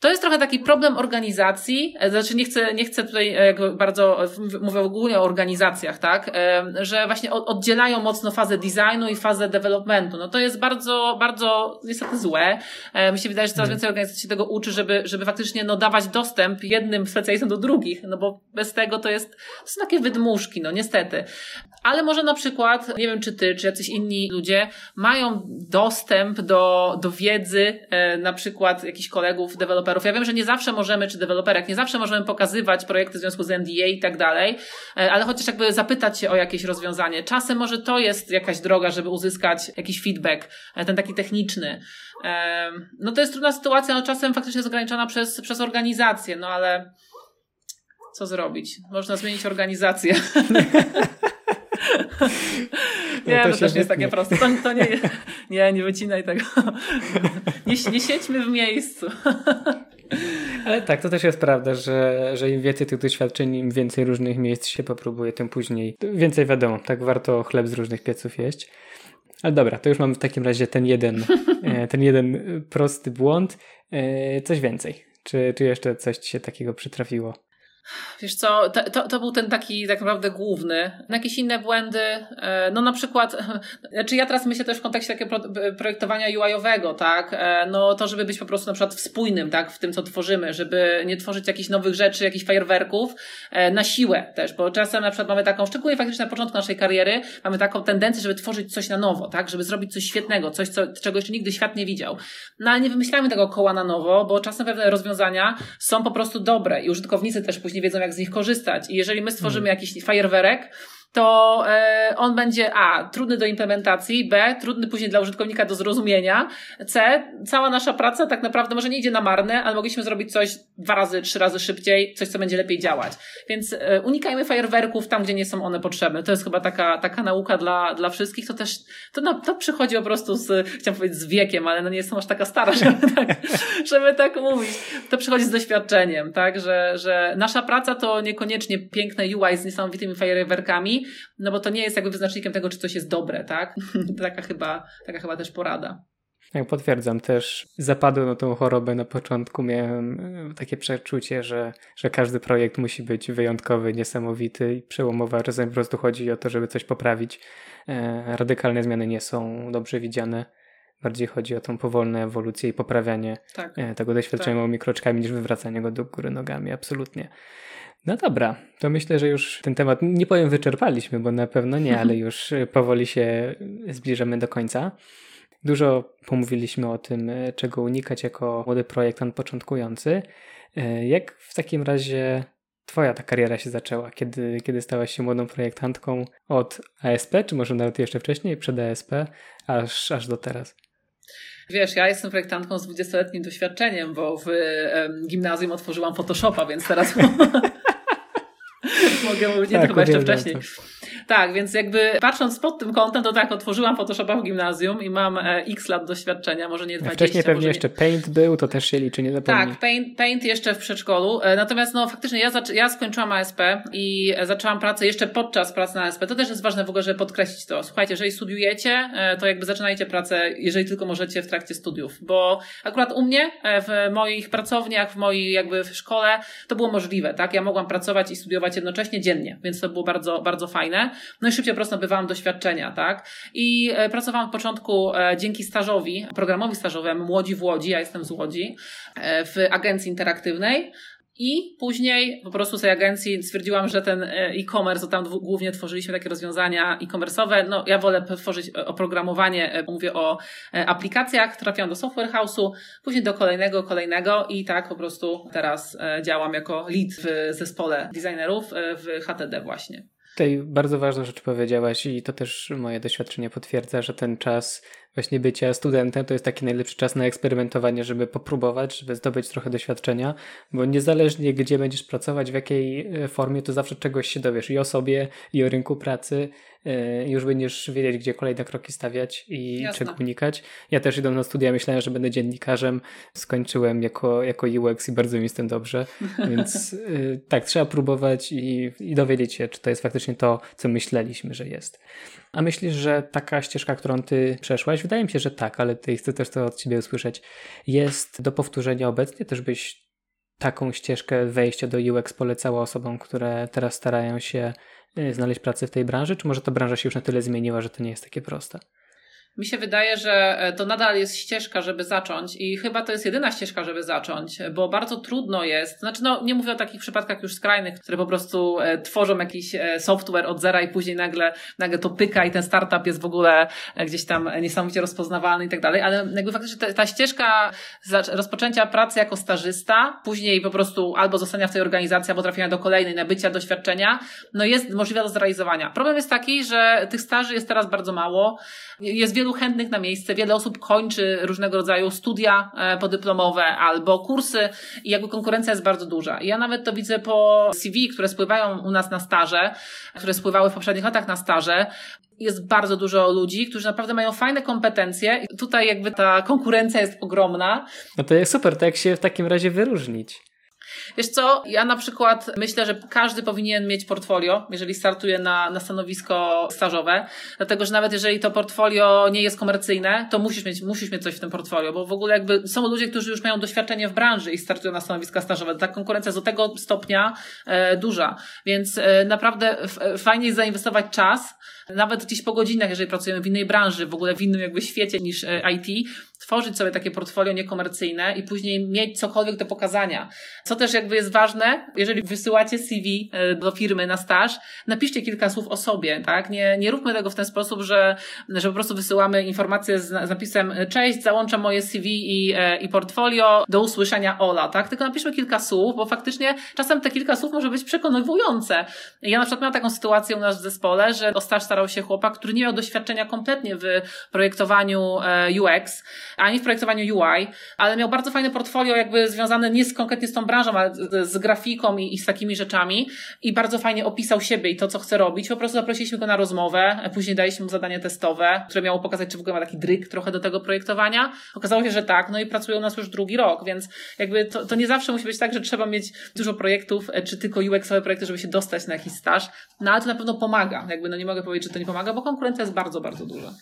To jest trochę taki problem organizacji, znaczy nie chcę, nie chcę tutaj bardzo, mówię ogólnie o organizacjach, tak, że właśnie oddzielają mocno fazę designu i fazę developmentu. No to jest bardzo, bardzo niestety złe. Mi się wydaje, że coraz hmm. więcej organizacji się tego uczy, żeby, żeby faktycznie no, dawać dostęp jednym specjalistom do drugich, no bo bez tego to jest, to są takie wydmuszki, no niestety. Ale może na przykład, nie wiem czy ty, czy jacyś inni ludzie mają dostęp do, do wiedzy, e, na przykład jakichś kolegów, deweloperów. Ja wiem, że nie zawsze możemy, czy deweloperek, nie zawsze możemy pokazywać projekty w związku z NDA i tak dalej, e, ale chociaż jakby zapytać się o jakieś rozwiązanie. Czasem może to jest jakaś droga, żeby uzyskać jakiś feedback, e, ten taki techniczny. No to jest trudna sytuacja, no czasem faktycznie jest ograniczona przez, przez organizację, no ale co zrobić? Można zmienić organizację. nie, no to, to też nie jest takie proste. To, to nie, nie, nie wycinaj tego. Nie, nie siedźmy w miejscu. Ale tak, to też jest prawda, że, że im więcej tych doświadczeń, im więcej różnych miejsc się popróbuje, tym później więcej wiadomo, tak warto chleb z różnych pieców jeść. Ale dobra, to już mam w takim razie ten jeden, e, ten jeden prosty błąd. E, coś więcej. Czy, czy jeszcze coś ci się takiego przytrafiło? Wiesz co, to, to, był ten taki tak naprawdę główny. Jakieś inne błędy, e, no na przykład, znaczy ja teraz myślę też w kontekście takiego projektowania UI-owego, tak, e, no to żeby być po prostu na przykład spójnym, tak, w tym co tworzymy, żeby nie tworzyć jakichś nowych rzeczy, jakichś fajerwerków e, na siłę też, bo czasem na przykład mamy taką, szczególnie faktycznie na początku naszej kariery, mamy taką tendencję, żeby tworzyć coś na nowo, tak, żeby zrobić coś świetnego, coś, co, czego jeszcze nigdy świat nie widział. No ale nie wymyślamy tego koła na nowo, bo czasem pewne rozwiązania są po prostu dobre i użytkownicy też później nie wiedzą, jak z nich korzystać. I jeżeli my stworzymy hmm. jakiś fajerwerek, to e, on będzie A, trudny do implementacji, B, trudny później dla użytkownika do zrozumienia, C, cała nasza praca tak naprawdę może nie idzie na marne, ale mogliśmy zrobić coś dwa razy, trzy razy szybciej, coś, co będzie lepiej działać. Więc e, unikajmy fajerwerków tam, gdzie nie są one potrzebne. To jest chyba taka, taka nauka dla, dla wszystkich. To też, to, na, to przychodzi po prostu z, chciałam powiedzieć z wiekiem, ale no nie jestem aż taka stara, żeby tak, żeby tak mówić. To przychodzi z doświadczeniem, tak, że, że nasza praca to niekoniecznie piękne UI z niesamowitymi fajerwerkami, no bo to nie jest jakby wyznacznikiem tego, czy coś jest dobre, tak? taka, chyba, taka chyba też porada. Jak potwierdzam, też zapadłem na tą chorobę na początku. Miałem e, takie przeczucie, że, że każdy projekt musi być wyjątkowy, niesamowity i przełomowy, czasem po prostu chodzi o to, żeby coś poprawić. E, radykalne zmiany nie są dobrze widziane. Bardziej chodzi o tą powolną ewolucję i poprawianie tak. E, tego doświadczenia tak. małymi kroczkami niż wywracanie go do góry nogami. Absolutnie. No dobra, to myślę, że już ten temat, nie powiem wyczerpaliśmy, bo na pewno nie, ale już powoli się zbliżamy do końca. Dużo pomówiliśmy o tym, czego unikać jako młody projektant początkujący. Jak w takim razie Twoja ta kariera się zaczęła? Kiedy, kiedy stałaś się młodą projektantką od ASP, czy może nawet jeszcze wcześniej, przed ASP, aż, aż do teraz? Wiesz, ja jestem projektantką z 20-letnim doświadczeniem, bo w gimnazjum otworzyłam Photoshopa, więc teraz mogę mówić, nie tak, to chyba jeszcze wcześniej. To. Tak, więc jakby patrząc pod tym kątem, to tak, otworzyłam Photoshopa w gimnazjum i mam e, x lat doświadczenia, może nie 20. Wcześniej pewnie jeszcze Paint był, to też się liczy, nie zapomnij. Tak, Paint, Paint jeszcze w przedszkolu. E, natomiast no faktycznie ja, ja skończyłam ASP i zaczęłam pracę jeszcze podczas pracy na ASP. To też jest ważne w ogóle, żeby podkreślić to. Słuchajcie, jeżeli studiujecie, e, to jakby zaczynajcie pracę, jeżeli tylko możecie w trakcie studiów, bo akurat u mnie, w moich pracowniach, w mojej jakby w szkole, to było możliwe, tak? Ja mogłam pracować i studiować jednocześnie dziennie, więc to było bardzo, bardzo fajne. No i szybciej po prostu nabywałam doświadczenia, tak? I e, pracowałam od początku e, dzięki stażowi, programowi stażowemu Młodzi w Łodzi, ja jestem z Łodzi, e, w agencji interaktywnej. I później po prostu z tej agencji stwierdziłam, że ten e-commerce, tam głównie tworzyliśmy takie rozwiązania e-commerce'owe. No, ja wolę tworzyć oprogramowanie, mówię o aplikacjach, trafiłam do Software House'u, później do kolejnego, kolejnego i tak po prostu teraz działam jako lead w zespole designerów w HTD właśnie. Tutaj bardzo ważną rzecz powiedziałaś i to też moje doświadczenie potwierdza, że ten czas właśnie bycia studentem to jest taki najlepszy czas na eksperymentowanie, żeby popróbować, żeby zdobyć trochę doświadczenia, bo niezależnie gdzie będziesz pracować, w jakiej e, formie, to zawsze czegoś się dowiesz i o sobie, i o rynku pracy, e, już będziesz wiedzieć, gdzie kolejne kroki stawiać i Jasne. czego unikać. Ja też idąc na studia myślałem, że będę dziennikarzem, skończyłem jako, jako UX i bardzo mi z tym dobrze, więc e, tak, trzeba próbować i, i dowiedzieć się, czy to jest faktycznie to, co myśleliśmy, że jest. A myślisz, że taka ścieżka, którą ty przeszłaś, wydaje mi się, że tak, ale ty chcę też to od ciebie usłyszeć, jest do powtórzenia obecnie? Też byś taką ścieżkę wejścia do UX polecała osobom, które teraz starają się y, znaleźć pracę w tej branży? Czy może ta branża się już na tyle zmieniła, że to nie jest takie proste? Mi się wydaje, że e, to nadal jest ścieżka, żeby zacząć i chyba to jest jedyna ścieżka, żeby zacząć, bo bardzo trudno jest, znaczy no nie mówię o takich przypadkach już skrajnych, które po prostu e, tworzą jakiś e, software od zera i później nagle, nagle to pyka i ten startup jest w ogóle gdzieś tam niesamowicie rozpoznawalny i tak dalej, ale jakby faktycznie ta, ta ścieżka rozpoczęcia pracy jako stażysta, później po prostu albo zostania w tej organizacji, albo trafienia do kolejnej, nabycia doświadczenia, no jest możliwa do zrealizowania. Problem jest taki, że tych staży jest teraz bardzo mało, jest wielu chętnych na miejsce, wiele osób kończy różnego rodzaju studia e, podyplomowe albo kursy i jakby konkurencja jest bardzo duża. Ja nawet to widzę po CV, które spływają u nas na staże, które spływały w poprzednich latach na staże. Jest bardzo dużo ludzi, którzy naprawdę mają fajne kompetencje. Tutaj jakby ta konkurencja jest ogromna. No to jest super, to jak się w takim razie wyróżnić? Wiesz co, ja na przykład myślę, że każdy powinien mieć portfolio, jeżeli startuje na, na stanowisko stażowe, dlatego że nawet jeżeli to portfolio nie jest komercyjne, to musisz mieć, musisz mieć coś w tym portfolio, bo w ogóle jakby są ludzie, którzy już mają doświadczenie w branży i startują na stanowiska stażowe. Ta konkurencja jest do tego stopnia e, duża, więc e, naprawdę f, fajnie jest zainwestować czas, nawet gdzieś po godzinach, jeżeli pracujemy w innej branży, w ogóle w innym jakby świecie niż e, IT, tworzyć sobie takie portfolio niekomercyjne i później mieć cokolwiek do pokazania. Co też jakby jest ważne, jeżeli wysyłacie CV e, do firmy na staż, napiszcie kilka słów o sobie, tak? Nie, nie róbmy tego w ten sposób, że, że po prostu wysyłamy informacje z, z napisem cześć, załączam moje CV i, e, i portfolio, do usłyszenia Ola, tak? Tylko napiszmy kilka słów, bo faktycznie czasem te kilka słów może być przekonujące. Ja na przykład miałam taką sytuację u nas w zespole, że o staż starał się chłopak, który nie miał doświadczenia kompletnie w projektowaniu e, UX, ani w projektowaniu UI, ale miał bardzo fajne portfolio jakby związane nie z, konkretnie z tą branżą, ale z grafiką i, i, z takimi rzeczami i bardzo fajnie opisał siebie i to, co chce robić. Po prostu zaprosiliśmy go na rozmowę, później daliśmy mu zadanie testowe, które miało pokazać, czy w ogóle ma taki dryk trochę do tego projektowania. Okazało się, że tak, no i pracuje u nas już drugi rok, więc jakby to, to nie zawsze musi być tak, że trzeba mieć dużo projektów, e, czy tylko UX-owe projekty, żeby się dostać na jakiś staż, no ale to na pewno pomaga. Jakby no nie mogę powiedzieć, że to nie pomaga, bo konkurencja jest bardzo, bardzo duża.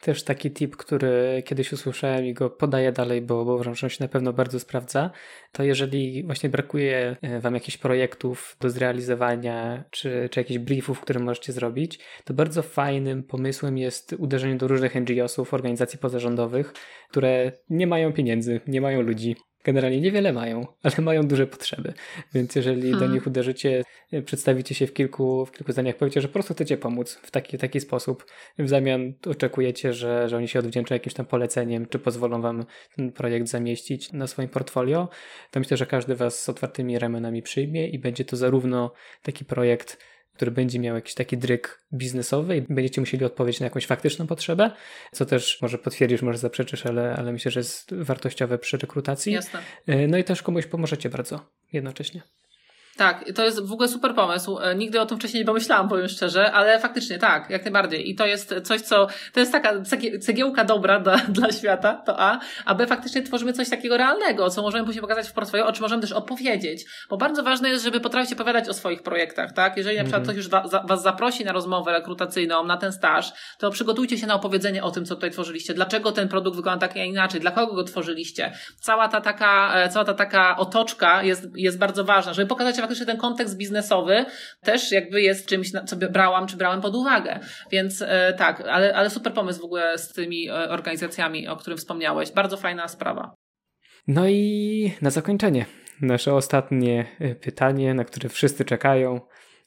Też taki tip, który kiedyś usłyszałem i go podaję dalej, bo, bo uważam, że on się na pewno bardzo sprawdza, to jeżeli właśnie brakuje e, Wam jakichś projektów do zrealizowania, czy, czy jakichś briefów, które możecie zrobić, to bardzo fajnym pomysłem jest uderzenie do różnych NGO-sów, organizacji pozarządowych, które nie mają pieniędzy, nie mają ludzi, Generalnie niewiele mają, ale mają duże potrzeby. Więc jeżeli hmm. do nich uderzycie, przedstawicie się w kilku, w kilku zdaniach, powiecie, że po prostu chcecie pomóc w taki, taki sposób, w zamian oczekujecie, że, że oni się odwdzięczą jakimś tam poleceniem, czy pozwolą wam ten projekt zamieścić na swoim portfolio, to myślę, że każdy was z otwartymi ramionami przyjmie i będzie to zarówno taki projekt, który będzie miał jakiś taki dryk biznesowy i będziecie musieli odpowiedzieć na jakąś faktyczną potrzebę, co też może potwierdzisz, może zaprzeczysz, ale, ale myślę, że jest wartościowe przy rekrutacji. Jasne. E, no i też komuś pomożecie bardzo jednocześnie. Tak, to jest w ogóle super pomysł. E, nigdy o tym wcześniej nie pomyślałam, powiem szczerze, ale faktycznie tak, jak najbardziej. I to jest coś, co, to jest taka cegiełka dobra dla, dla świata, to A, a B faktycznie tworzymy coś takiego realnego, co możemy później pokazać w portfolio, o czym możemy też opowiedzieć. Bo bardzo ważne jest, żeby potrafić opowiadać o swoich projektach, tak? Jeżeli na przykład mhm. ktoś już wa, was zaprosi na rozmowę rekrutacyjną, na ten staż, to przygotujcie się na opowiedzenie o tym, co tutaj tworzyliście, dlaczego ten produkt wygląda tak, a inaczej, dla kogo go tworzyliście. Cała ta taka, e, cała ta taka otoczka jest, jest bardzo ważna, żeby pokazać faktycznie ten kontekst biznesowy też jakby jest czymś, co brałam, czy brałem pod uwagę. Więc e, tak, ale, ale super pomysł w ogóle z tymi e, organizacjami, o którym wspomniałeś. Bardzo fajna sprawa. No i na zakończenie nasze ostatnie e, pytanie, na które wszyscy czekają.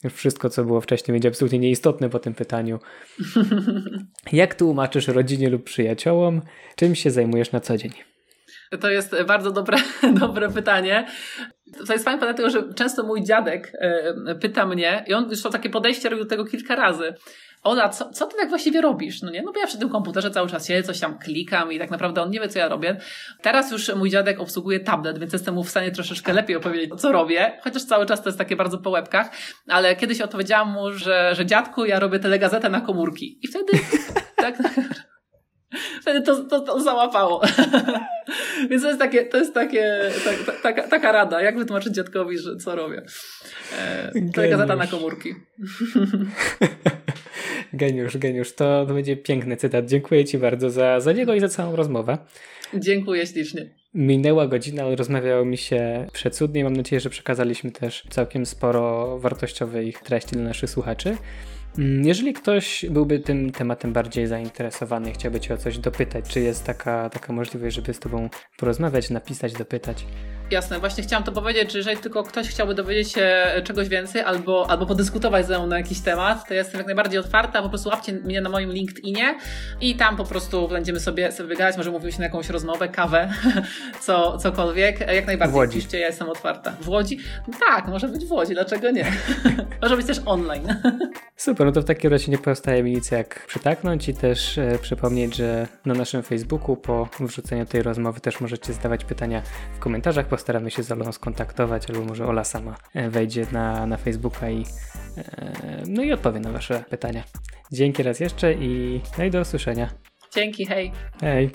Już wszystko, co było wcześniej, będzie absolutnie nieistotne po tym pytaniu. Jak tłumaczysz rodzinie lub przyjaciołom, czym się zajmujesz na co dzień? To jest bardzo dobre, dobre pytanie. To jest fajne, dlatego że często mój dziadek e, pyta mnie, i on już to takie podejście robił do tego kilka razy. Ola, co, co ty tak właściwie robisz? No nie, no bo ja przy tym komputerze cały czas siedzę, coś tam klikam i tak naprawdę on nie wie, co ja robię. Teraz już mój dziadek obsługuje tablet, więc jestem mu w stanie troszeczkę lepiej opowiedzieć, co robię, chociaż cały czas to jest takie bardzo po łebkach, ale kiedyś odpowiedziałam mu, że, że dziadku, ja robię telegazetę na komórki. I wtedy tak wtedy to, to, to załapało. Więc to jest takie, to jest takie, tak, taka, taka rada, jak wytłumaczyć dziadkowi, że co robię. E, to gazeta na komórki. geniusz, geniusz. To, będzie piękny cytat. Dziękuję Ci bardzo za, za niego i za całą rozmowę. Dziękuję ślicznie. Minęła godzina, ale rozmawiało mi się przecudnie. Mam nadzieję, że przekazaliśmy też całkiem sporo wartościowych treści dla naszych słuchaczy. Mm, jeżeli ktoś byłby tym tematem bardziej zainteresowany i chciałby Cię o coś dopytać, czy jest taka, taka możliwość, żeby z Tobą porozmawiać, napisać, dopytać? Jasne, właśnie chciałam to powiedzieć, że jeżeli tylko ktoś chciałby dowiedzieć się czegoś więcej albo, albo podyskutować ze mną na jakiś temat, to jestem jak najbardziej otwarta, po prostu łapcie mnie na moim LinkedInie i tam po prostu będziemy sobie, sobie gadać, może mówimy się na jakąś rozmowę, kawę, co, cokolwiek. Jak najbardziej. W Łodzi. Piszcie, ja jestem otwarta. W Łodzi? tak, może być w Łodzi, dlaczego nie? może być też online. Super, no to w takim razie nie pozostaje mi nic jak przytaknąć i też e, przypomnieć, że na naszym Facebooku po wrzuceniu tej rozmowy też możecie zadawać pytania w komentarzach postaramy się z Olą skontaktować, albo może Ola sama e, wejdzie na, na Facebooka i, e, no i odpowie na Wasze pytania. Dzięki raz jeszcze i, no i do usłyszenia. Dzięki, hej. Hej.